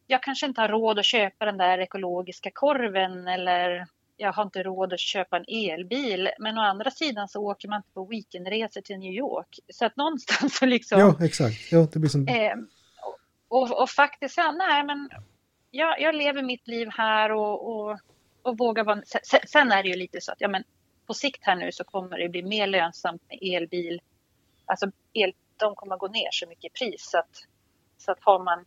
jag kanske inte har råd att köpa den där ekologiska korven eller jag har inte råd att köpa en elbil. Men å andra sidan så åker man inte på weekendresor till New York. Så att någonstans så liksom... Ja, exakt. Ja, det blir som... Eh, och, och, faktiskt, ja, nej men jag, jag lever mitt liv här och, och, och vågar vara... Sen, sen, är det ju lite så att ja, men på sikt här nu så kommer det bli mer lönsamt med elbil. Alltså el, de kommer gå ner så mycket i pris så att, så att har man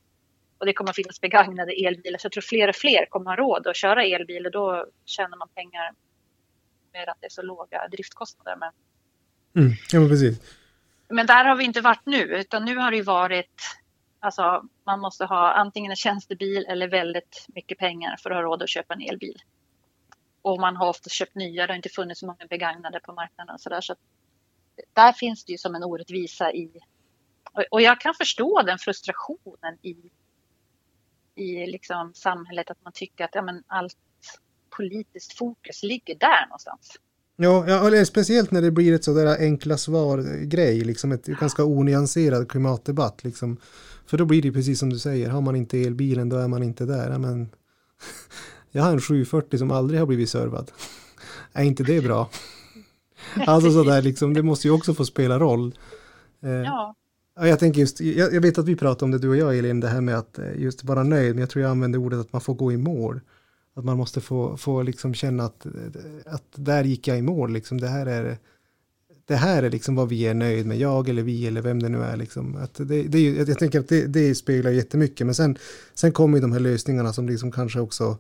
och det kommer att finnas begagnade elbilar. Så jag tror fler och fler kommer att ha råd att köra elbil och då tjänar man pengar med att det är så låga driftkostnader. Men, mm, ja, men, precis. men där har vi inte varit nu, utan nu har det varit Alltså, man måste ha antingen en tjänstebil eller väldigt mycket pengar för att ha råd att köpa en elbil. Och man har ofta köpt nya, det har inte funnits så många begagnade på marknaden. Så där, så där finns det ju som en orättvisa i... Och jag kan förstå den frustrationen i i liksom samhället att man tycker att ja, men allt politiskt fokus ligger där någonstans. Ja, ja speciellt när det blir ett sådär enkla svar-grej, liksom ett ganska onyanserad klimatdebatt. Liksom. För då blir det precis som du säger, har man inte elbilen då är man inte där. Ja, men, jag har en 740 som aldrig har blivit servad. är inte det bra? alltså sådär, liksom, det måste ju också få spela roll. Eh, ja. Ja, jag tänker just, jag, jag, vet att vi pratade om det du och jag Elin, det här med att eh, just vara nöjd, men jag tror jag använde ordet att man får gå i mål. Att man måste få, få liksom känna att, eh, att där gick jag i mål, liksom det här är det här är liksom vad vi är nöjd med, jag eller vi eller vem det nu är. Liksom. Att det, det jag tänker att det, det speglar jättemycket, men sen, sen kommer de här lösningarna som liksom kanske också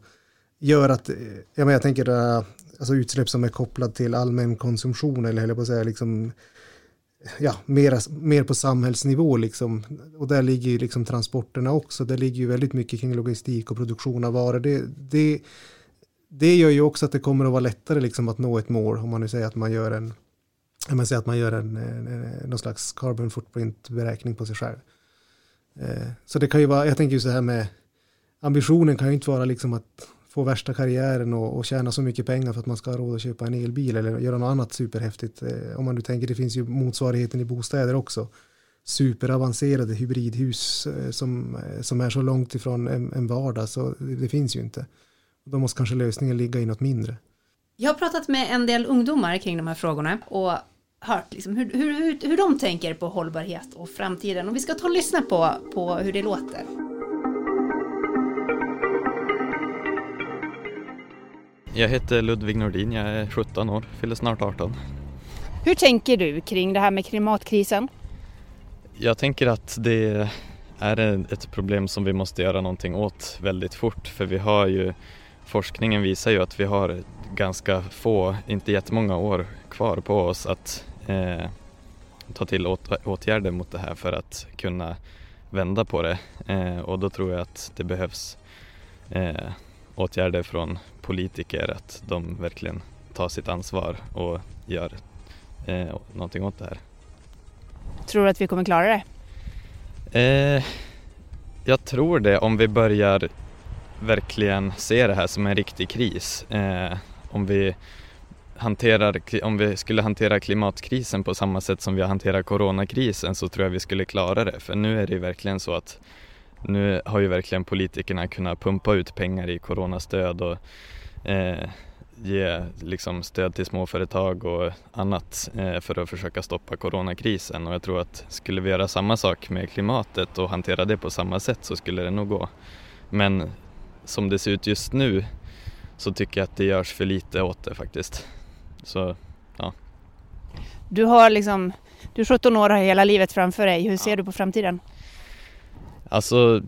gör att, ja, men jag tänker eh, alltså utsläpp som är kopplad till allmän konsumtion eller höll på att säga, liksom, ja, mer, mer på samhällsnivå liksom. Och där ligger ju liksom transporterna också. Där ligger ju väldigt mycket kring logistik och produktion av varor. Det, det, det gör ju också att det kommer att vara lättare liksom att nå ett mål om man nu säger att man gör en man säger att man gör en, någon slags carbon footprint beräkning på sig själv. Eh, så det kan ju vara, jag tänker ju så här med ambitionen kan ju inte vara liksom att få värsta karriären och, och tjäna så mycket pengar för att man ska ha råd att köpa en elbil eller göra något annat superhäftigt. Eh, om man nu tänker, det finns ju motsvarigheten i bostäder också. Superavancerade hybridhus eh, som, eh, som är så långt ifrån en, en vardag så det, det finns ju inte. Då måste kanske lösningen ligga i något mindre. Jag har pratat med en del ungdomar kring de här frågorna och hört liksom hur, hur, hur, hur de tänker på hållbarhet och framtiden. Och vi ska ta och lyssna på, på hur det låter. Jag heter Ludvig Nordin, jag är 17 år, fyller snart 18. Hur tänker du kring det här med klimatkrisen? Jag tänker att det är ett problem som vi måste göra någonting åt väldigt fort för vi har ju forskningen visar ju att vi har ganska få, inte jättemånga år kvar på oss att eh, ta till åt, åtgärder mot det här för att kunna vända på det eh, och då tror jag att det behövs eh, åtgärder från politiker att de verkligen tar sitt ansvar och gör eh, någonting åt det här. Tror du att vi kommer klara det? Eh, jag tror det om vi börjar verkligen se det här som en riktig kris. Eh, om, vi hanterar, om vi skulle hantera klimatkrisen på samma sätt som vi har hanterat coronakrisen så tror jag vi skulle klara det. För nu är det verkligen så att nu har ju verkligen politikerna kunnat pumpa ut pengar i coronastöd och eh, ge liksom stöd till småföretag och annat eh, för att försöka stoppa coronakrisen och jag tror att skulle vi göra samma sak med klimatet och hantera det på samma sätt så skulle det nog gå. Men som det ser ut just nu så tycker jag att det görs för lite åt det faktiskt. Så, ja. Du har liksom, du är 17 år och har hela livet framför dig. Hur ser ja. du på framtiden? Alltså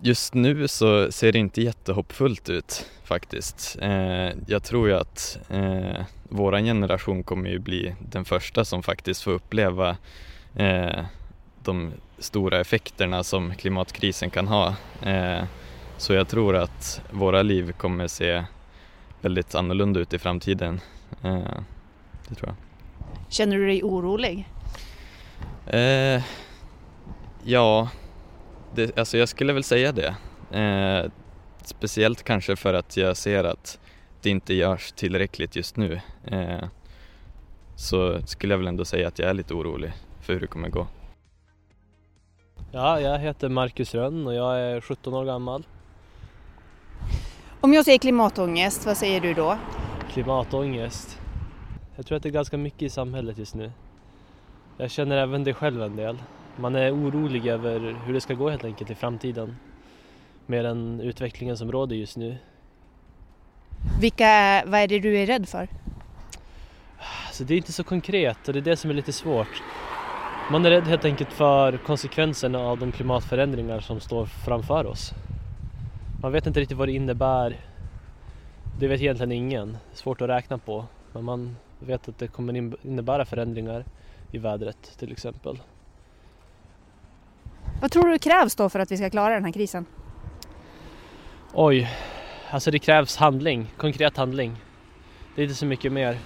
just nu så ser det inte jättehoppfullt ut faktiskt. Eh, jag tror ju att eh, våran generation kommer ju bli den första som faktiskt får uppleva eh, de stora effekterna som klimatkrisen kan ha. Eh, så jag tror att våra liv kommer se väldigt annorlunda ut i framtiden. Eh, det tror jag. Känner du dig orolig? Eh, ja, det, alltså jag skulle väl säga det. Eh, speciellt kanske för att jag ser att det inte görs tillräckligt just nu. Eh, så skulle jag väl ändå säga att jag är lite orolig för hur det kommer gå. Ja, jag heter Marcus Rönn och jag är 17 år gammal. Om jag säger klimatångest, vad säger du då? Klimatångest. Jag tror att det är ganska mycket i samhället just nu. Jag känner även det själv en del. Man är orolig över hur det ska gå helt enkelt i framtiden. Med den utvecklingen som råder just nu. Vilka, vad är det du är rädd för? Så det är inte så konkret och det är det som är lite svårt. Man är rädd helt enkelt för konsekvenserna av de klimatförändringar som står framför oss. Man vet inte riktigt vad det innebär. Det vet egentligen ingen. Svårt att räkna på. Men man vet att det kommer innebära förändringar i vädret till exempel. Vad tror du krävs då för att vi ska klara den här krisen? Oj, alltså det krävs handling, konkret handling. Det är inte så mycket mer.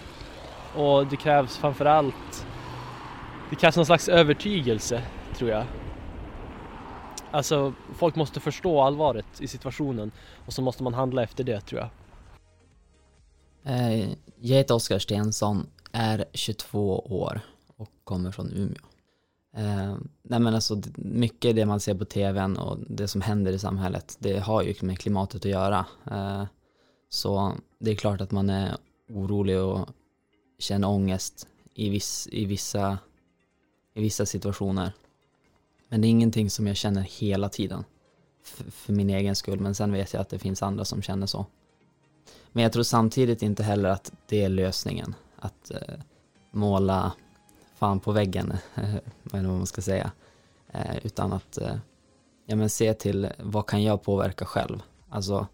Och det krävs framförallt, det krävs någon slags övertygelse tror jag. Alltså folk måste förstå allvaret i situationen och så måste man handla efter det tror jag. Eh, jag heter Oskar Stensson, är 22 år och kommer från Umeå. Eh, nej men alltså, mycket det man ser på tvn och det som händer i samhället, det har ju med klimatet att göra. Eh, så det är klart att man är orolig och känner ångest i, viss, i, vissa, i vissa situationer. Men det är ingenting som jag känner hela tiden för min egen skull, men sen vet jag att det finns andra som känner så. Men jag tror samtidigt inte heller att det är lösningen. Att eh, måla fan på väggen, eller vad man ska säga. Eh, utan att eh, ja, men se till vad kan jag påverka själv. Alltså,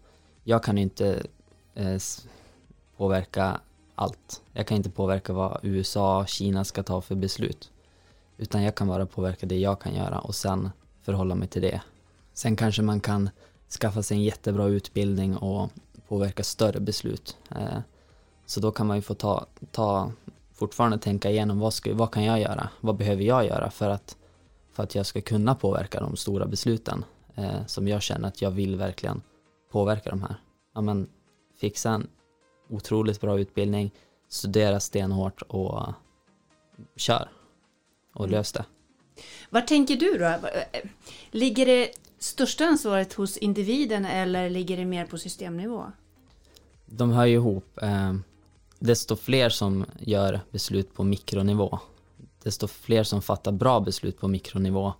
jag kan inte eh, påverka allt. Jag kan inte påverka vad USA och Kina ska ta för beslut. Utan jag kan bara påverka det jag kan göra och sen förhålla mig till det. Sen kanske man kan skaffa sig en jättebra utbildning och påverka större beslut. Eh, så då kan man ju få ta, ta fortfarande tänka igenom vad, ska, vad kan jag göra? Vad behöver jag göra för att, för att jag ska kunna påverka de stora besluten eh, som jag känner att jag vill verkligen påverka de här. Ja, men fixa en otroligt bra utbildning, studera stenhårt och kör och mm. lös det. Vad tänker du då? Ligger det största ansvaret hos individen eller ligger det mer på systemnivå? De hör ju ihop. Eh, desto fler som gör beslut på mikronivå, desto fler som fattar bra beslut på mikronivå,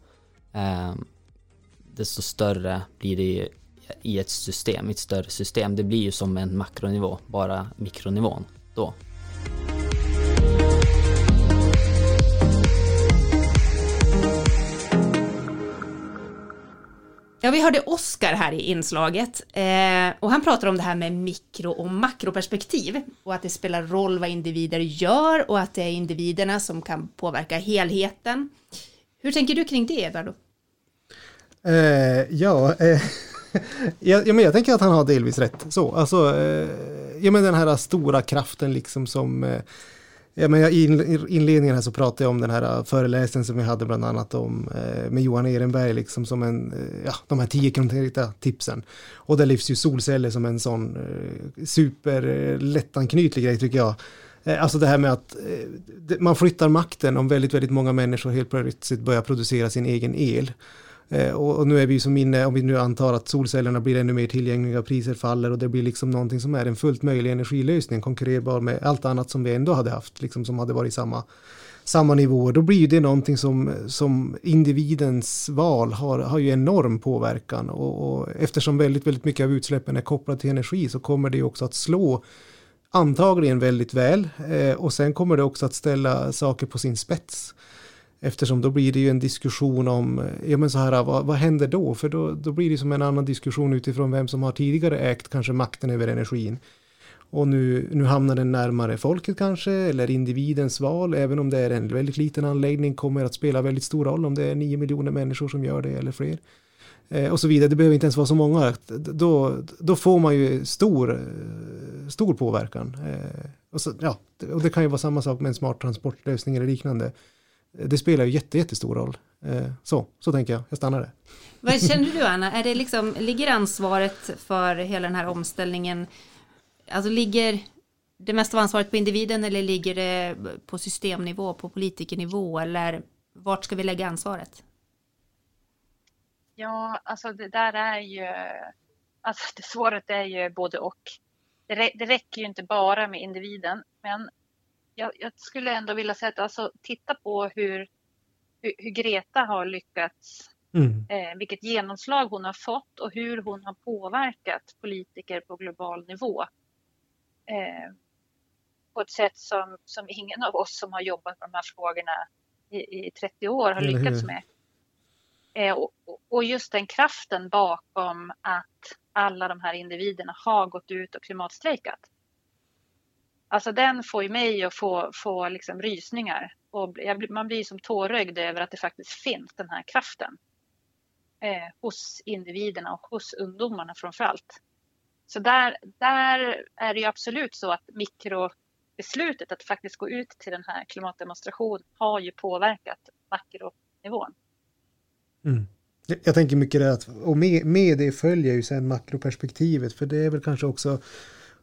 eh, desto större blir det i ett system, i ett större system. Det blir ju som en makronivå, bara mikronivån då. Ja, vi hörde Oskar här i inslaget eh, och han pratar om det här med mikro och makroperspektiv och att det spelar roll vad individer gör och att det är individerna som kan påverka helheten. Hur tänker du kring det, Eduardo? Eh, ja, eh, ja, men jag tänker att han har delvis rätt. Så, alltså, eh, ja, men den här stora kraften liksom som eh, Ja, men I inledningen här så pratade jag om den här äh, föreläsningen som vi hade bland annat om eh, med Johan Ehrenberg, liksom som en, eh, ja, de här tio konkreta tipsen. Och där lyfts ju solceller som en sån eh, superlättanknytlig grej tycker jag. Alltså det här med att man flyttar makten om väldigt, väldigt många människor helt plötsligt börjar producera sin egen el. Eh, och, och, nu är vi som inne, om vi nu antar att solcellerna blir ännu mer tillgängliga, priser faller och det blir liksom någonting som är en fullt möjlig energilösning, konkurrerbar med allt annat som vi ändå hade haft, liksom som hade varit samma, samma nivåer, då blir ju det någonting som, som individens val har, har ju enorm påverkan och, och eftersom väldigt, väldigt mycket av utsläppen är kopplat till energi så kommer det också att slå antagligen väldigt väl eh, och sen kommer det också att ställa saker på sin spets. Eftersom då blir det ju en diskussion om, eh, ja men så här, ah, vad, vad händer då? För då, då blir det som en annan diskussion utifrån vem som har tidigare ägt kanske makten över energin. Och nu, nu hamnar den närmare folket kanske, eller individens val, även om det är en väldigt liten anläggning, kommer att spela väldigt stor roll om det är nio miljoner människor som gör det eller fler. Eh, och så vidare, det behöver inte ens vara så många. Då, då får man ju stor, eh, stor påverkan. Eh, och, så, ja, och det kan ju vara samma sak med en smart transportlösning eller liknande det spelar ju jätte, jättestor roll. Eh, så, så tänker jag, jag stannar där. Vad känner du Anna, är det liksom, ligger ansvaret för hela den här omställningen, alltså ligger, det mesta av ansvaret på individen eller ligger det på systemnivå, på politikernivå eller vart ska vi lägga ansvaret? Ja, alltså det där är ju, alltså det svaret är ju både och. Det, det räcker ju inte bara med individen, men jag, jag skulle ändå vilja säga att alltså, titta på hur, hur, hur Greta har lyckats, mm. eh, vilket genomslag hon har fått och hur hon har påverkat politiker på global nivå. Eh, på ett sätt som, som ingen av oss som har jobbat med de här frågorna i, i 30 år har lyckats med. Eh, och, och, just den kraften bakom att alla de här individerna har gått ut och klimatstrejkat. Alltså den får ju mig att få, få liksom rysningar. Och jag, man blir som tårögd över att det faktiskt finns den här kraften. Eh, hos individerna och hos ungdomarna framför allt. Så där, där är det ju absolut så att mikrobeslutet att faktiskt gå ut till den här klimatdemonstrationen har ju påverkat makronivån. Mm. Jag tänker mycket det att, och med, med det följer ju sen makroperspektivet, för det är väl kanske också,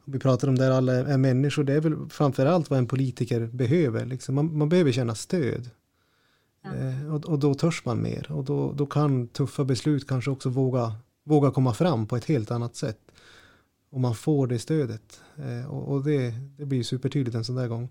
vi pratar om där alla är människor, det är väl framförallt vad en politiker behöver. Liksom. Man, man behöver känna stöd. Eh, och, och, då törs man mer, och då, då kan tuffa beslut kanske också våga, våga komma fram på ett helt annat sätt. Och man får det stödet. Eh, och, och det, det blir supertydligt en sån där gång.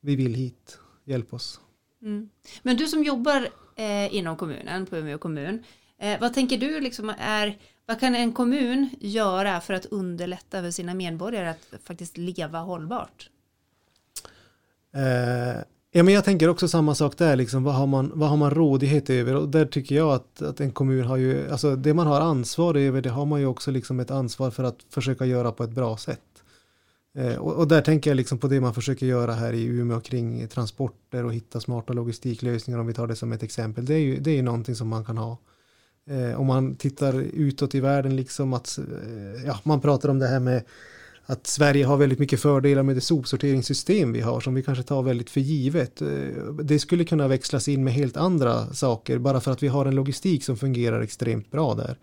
Vi vill hit, hjälp oss. Mm. Men du som jobbar eh, inom kommunen, på Umeå kommun. Eh, vad tänker du liksom är, vad kan en kommun göra för att underlätta för sina medborgare att faktiskt leva hållbart? Eh, ja, men jag tänker också samma sak där, liksom, vad, har man, vad har man rådighet över? Och där tycker jag att, att en kommun har ju, alltså det man har ansvar över, det har man ju också liksom ett ansvar för att försöka göra på ett bra sätt. Eh, och, och, där tänker jag liksom på det man försöker göra här i Umeå kring transporter och hitta smarta logistiklösningar om vi tar det som ett exempel. Det är ju, det är ju någonting som man kan ha. Eh, om man tittar utåt i världen, liksom att, eh, ja, man pratar om det här med att Sverige har väldigt mycket fördelar med det sopsorteringssystem vi har som vi kanske tar väldigt för givet. Eh, det skulle kunna växlas in med helt andra saker bara för att vi har en logistik som fungerar extremt bra där.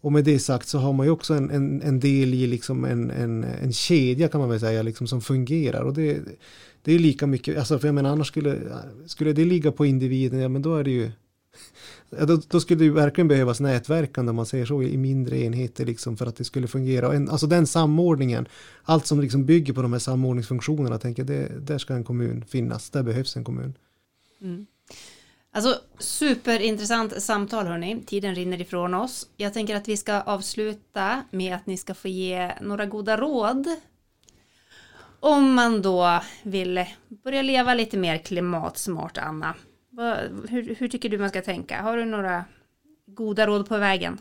Och med det sagt så har man ju också en, en, en del i liksom en, en, en kedja kan man väl säga liksom som fungerar. Och det, det är lika mycket, alltså för jag menar annars skulle, skulle det ligga på individen, ja men då är det ju då, då, skulle det verkligen behövas nätverkande om man säger så i mindre enheter liksom för att det skulle fungera. En, alltså den samordningen, allt som liksom bygger på de här samordningsfunktionerna, tänker det, där ska en kommun finnas, där behövs en kommun. Mm. Alltså superintressant samtal hörni, tiden rinner ifrån oss. Jag tänker att vi ska avsluta med att ni ska få ge några goda råd. Om man då vill börja leva lite mer klimatsmart, Anna. Hur, hur tycker du man ska tänka? Har du några goda råd på vägen?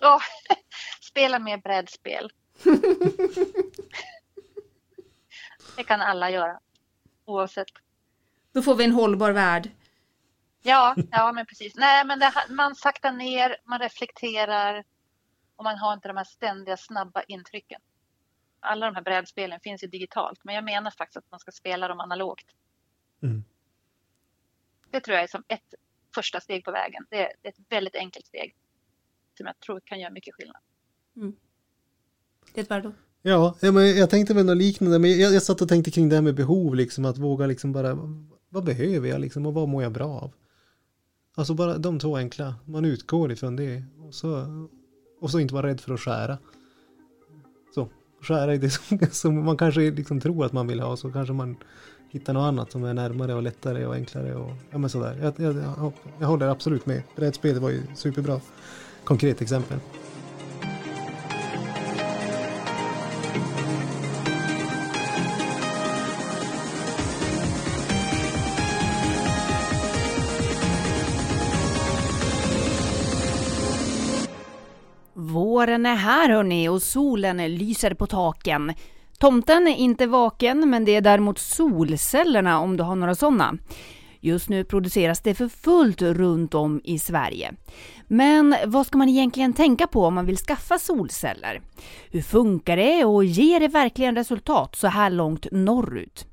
Ja, oh, spela mer brädspel. det kan alla göra, oavsett. Då får vi en hållbar värld. Ja, ja men precis. Nej, men det, man saktar ner, man reflekterar och man har inte de här ständiga snabba intrycken. Alla de här brädspelen finns ju digitalt, men jag menar faktiskt att man ska spela dem analogt. Mm. Det tror jag är som ett första steg på vägen. Det är ett väldigt enkelt steg som jag tror kan göra mycket skillnad. Mm. Edvardo? Ja, men jag tänkte väl något liknande, men jag, jag satt och tänkte kring det här med behov, liksom att våga liksom bara, vad behöver jag liksom och vad mår jag bra av? Alltså bara de två enkla. Man utgår ifrån det. Och så, och så inte vara rädd för att skära. Så, skära i det som, som man kanske liksom tror att man vill ha. Så kanske man Hitta något annat som är närmare och lättare och enklare. Och, ja men sådär. Jag, jag, jag, jag håller absolut med. Brädspelet var ju superbra. Konkret exempel. Våren är här hörni och solen lyser på taken. Tomten är inte vaken men det är däremot solcellerna om du har några sådana. Just nu produceras det för fullt runt om i Sverige. Men vad ska man egentligen tänka på om man vill skaffa solceller? Hur funkar det och ger det verkligen resultat så här långt norrut?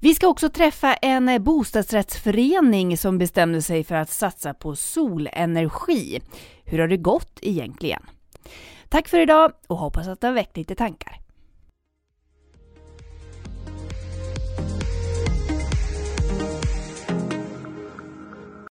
Vi ska också träffa en bostadsrättsförening som bestämde sig för att satsa på solenergi. Hur har det gått egentligen? Tack för idag och hoppas att det har väckt lite tankar.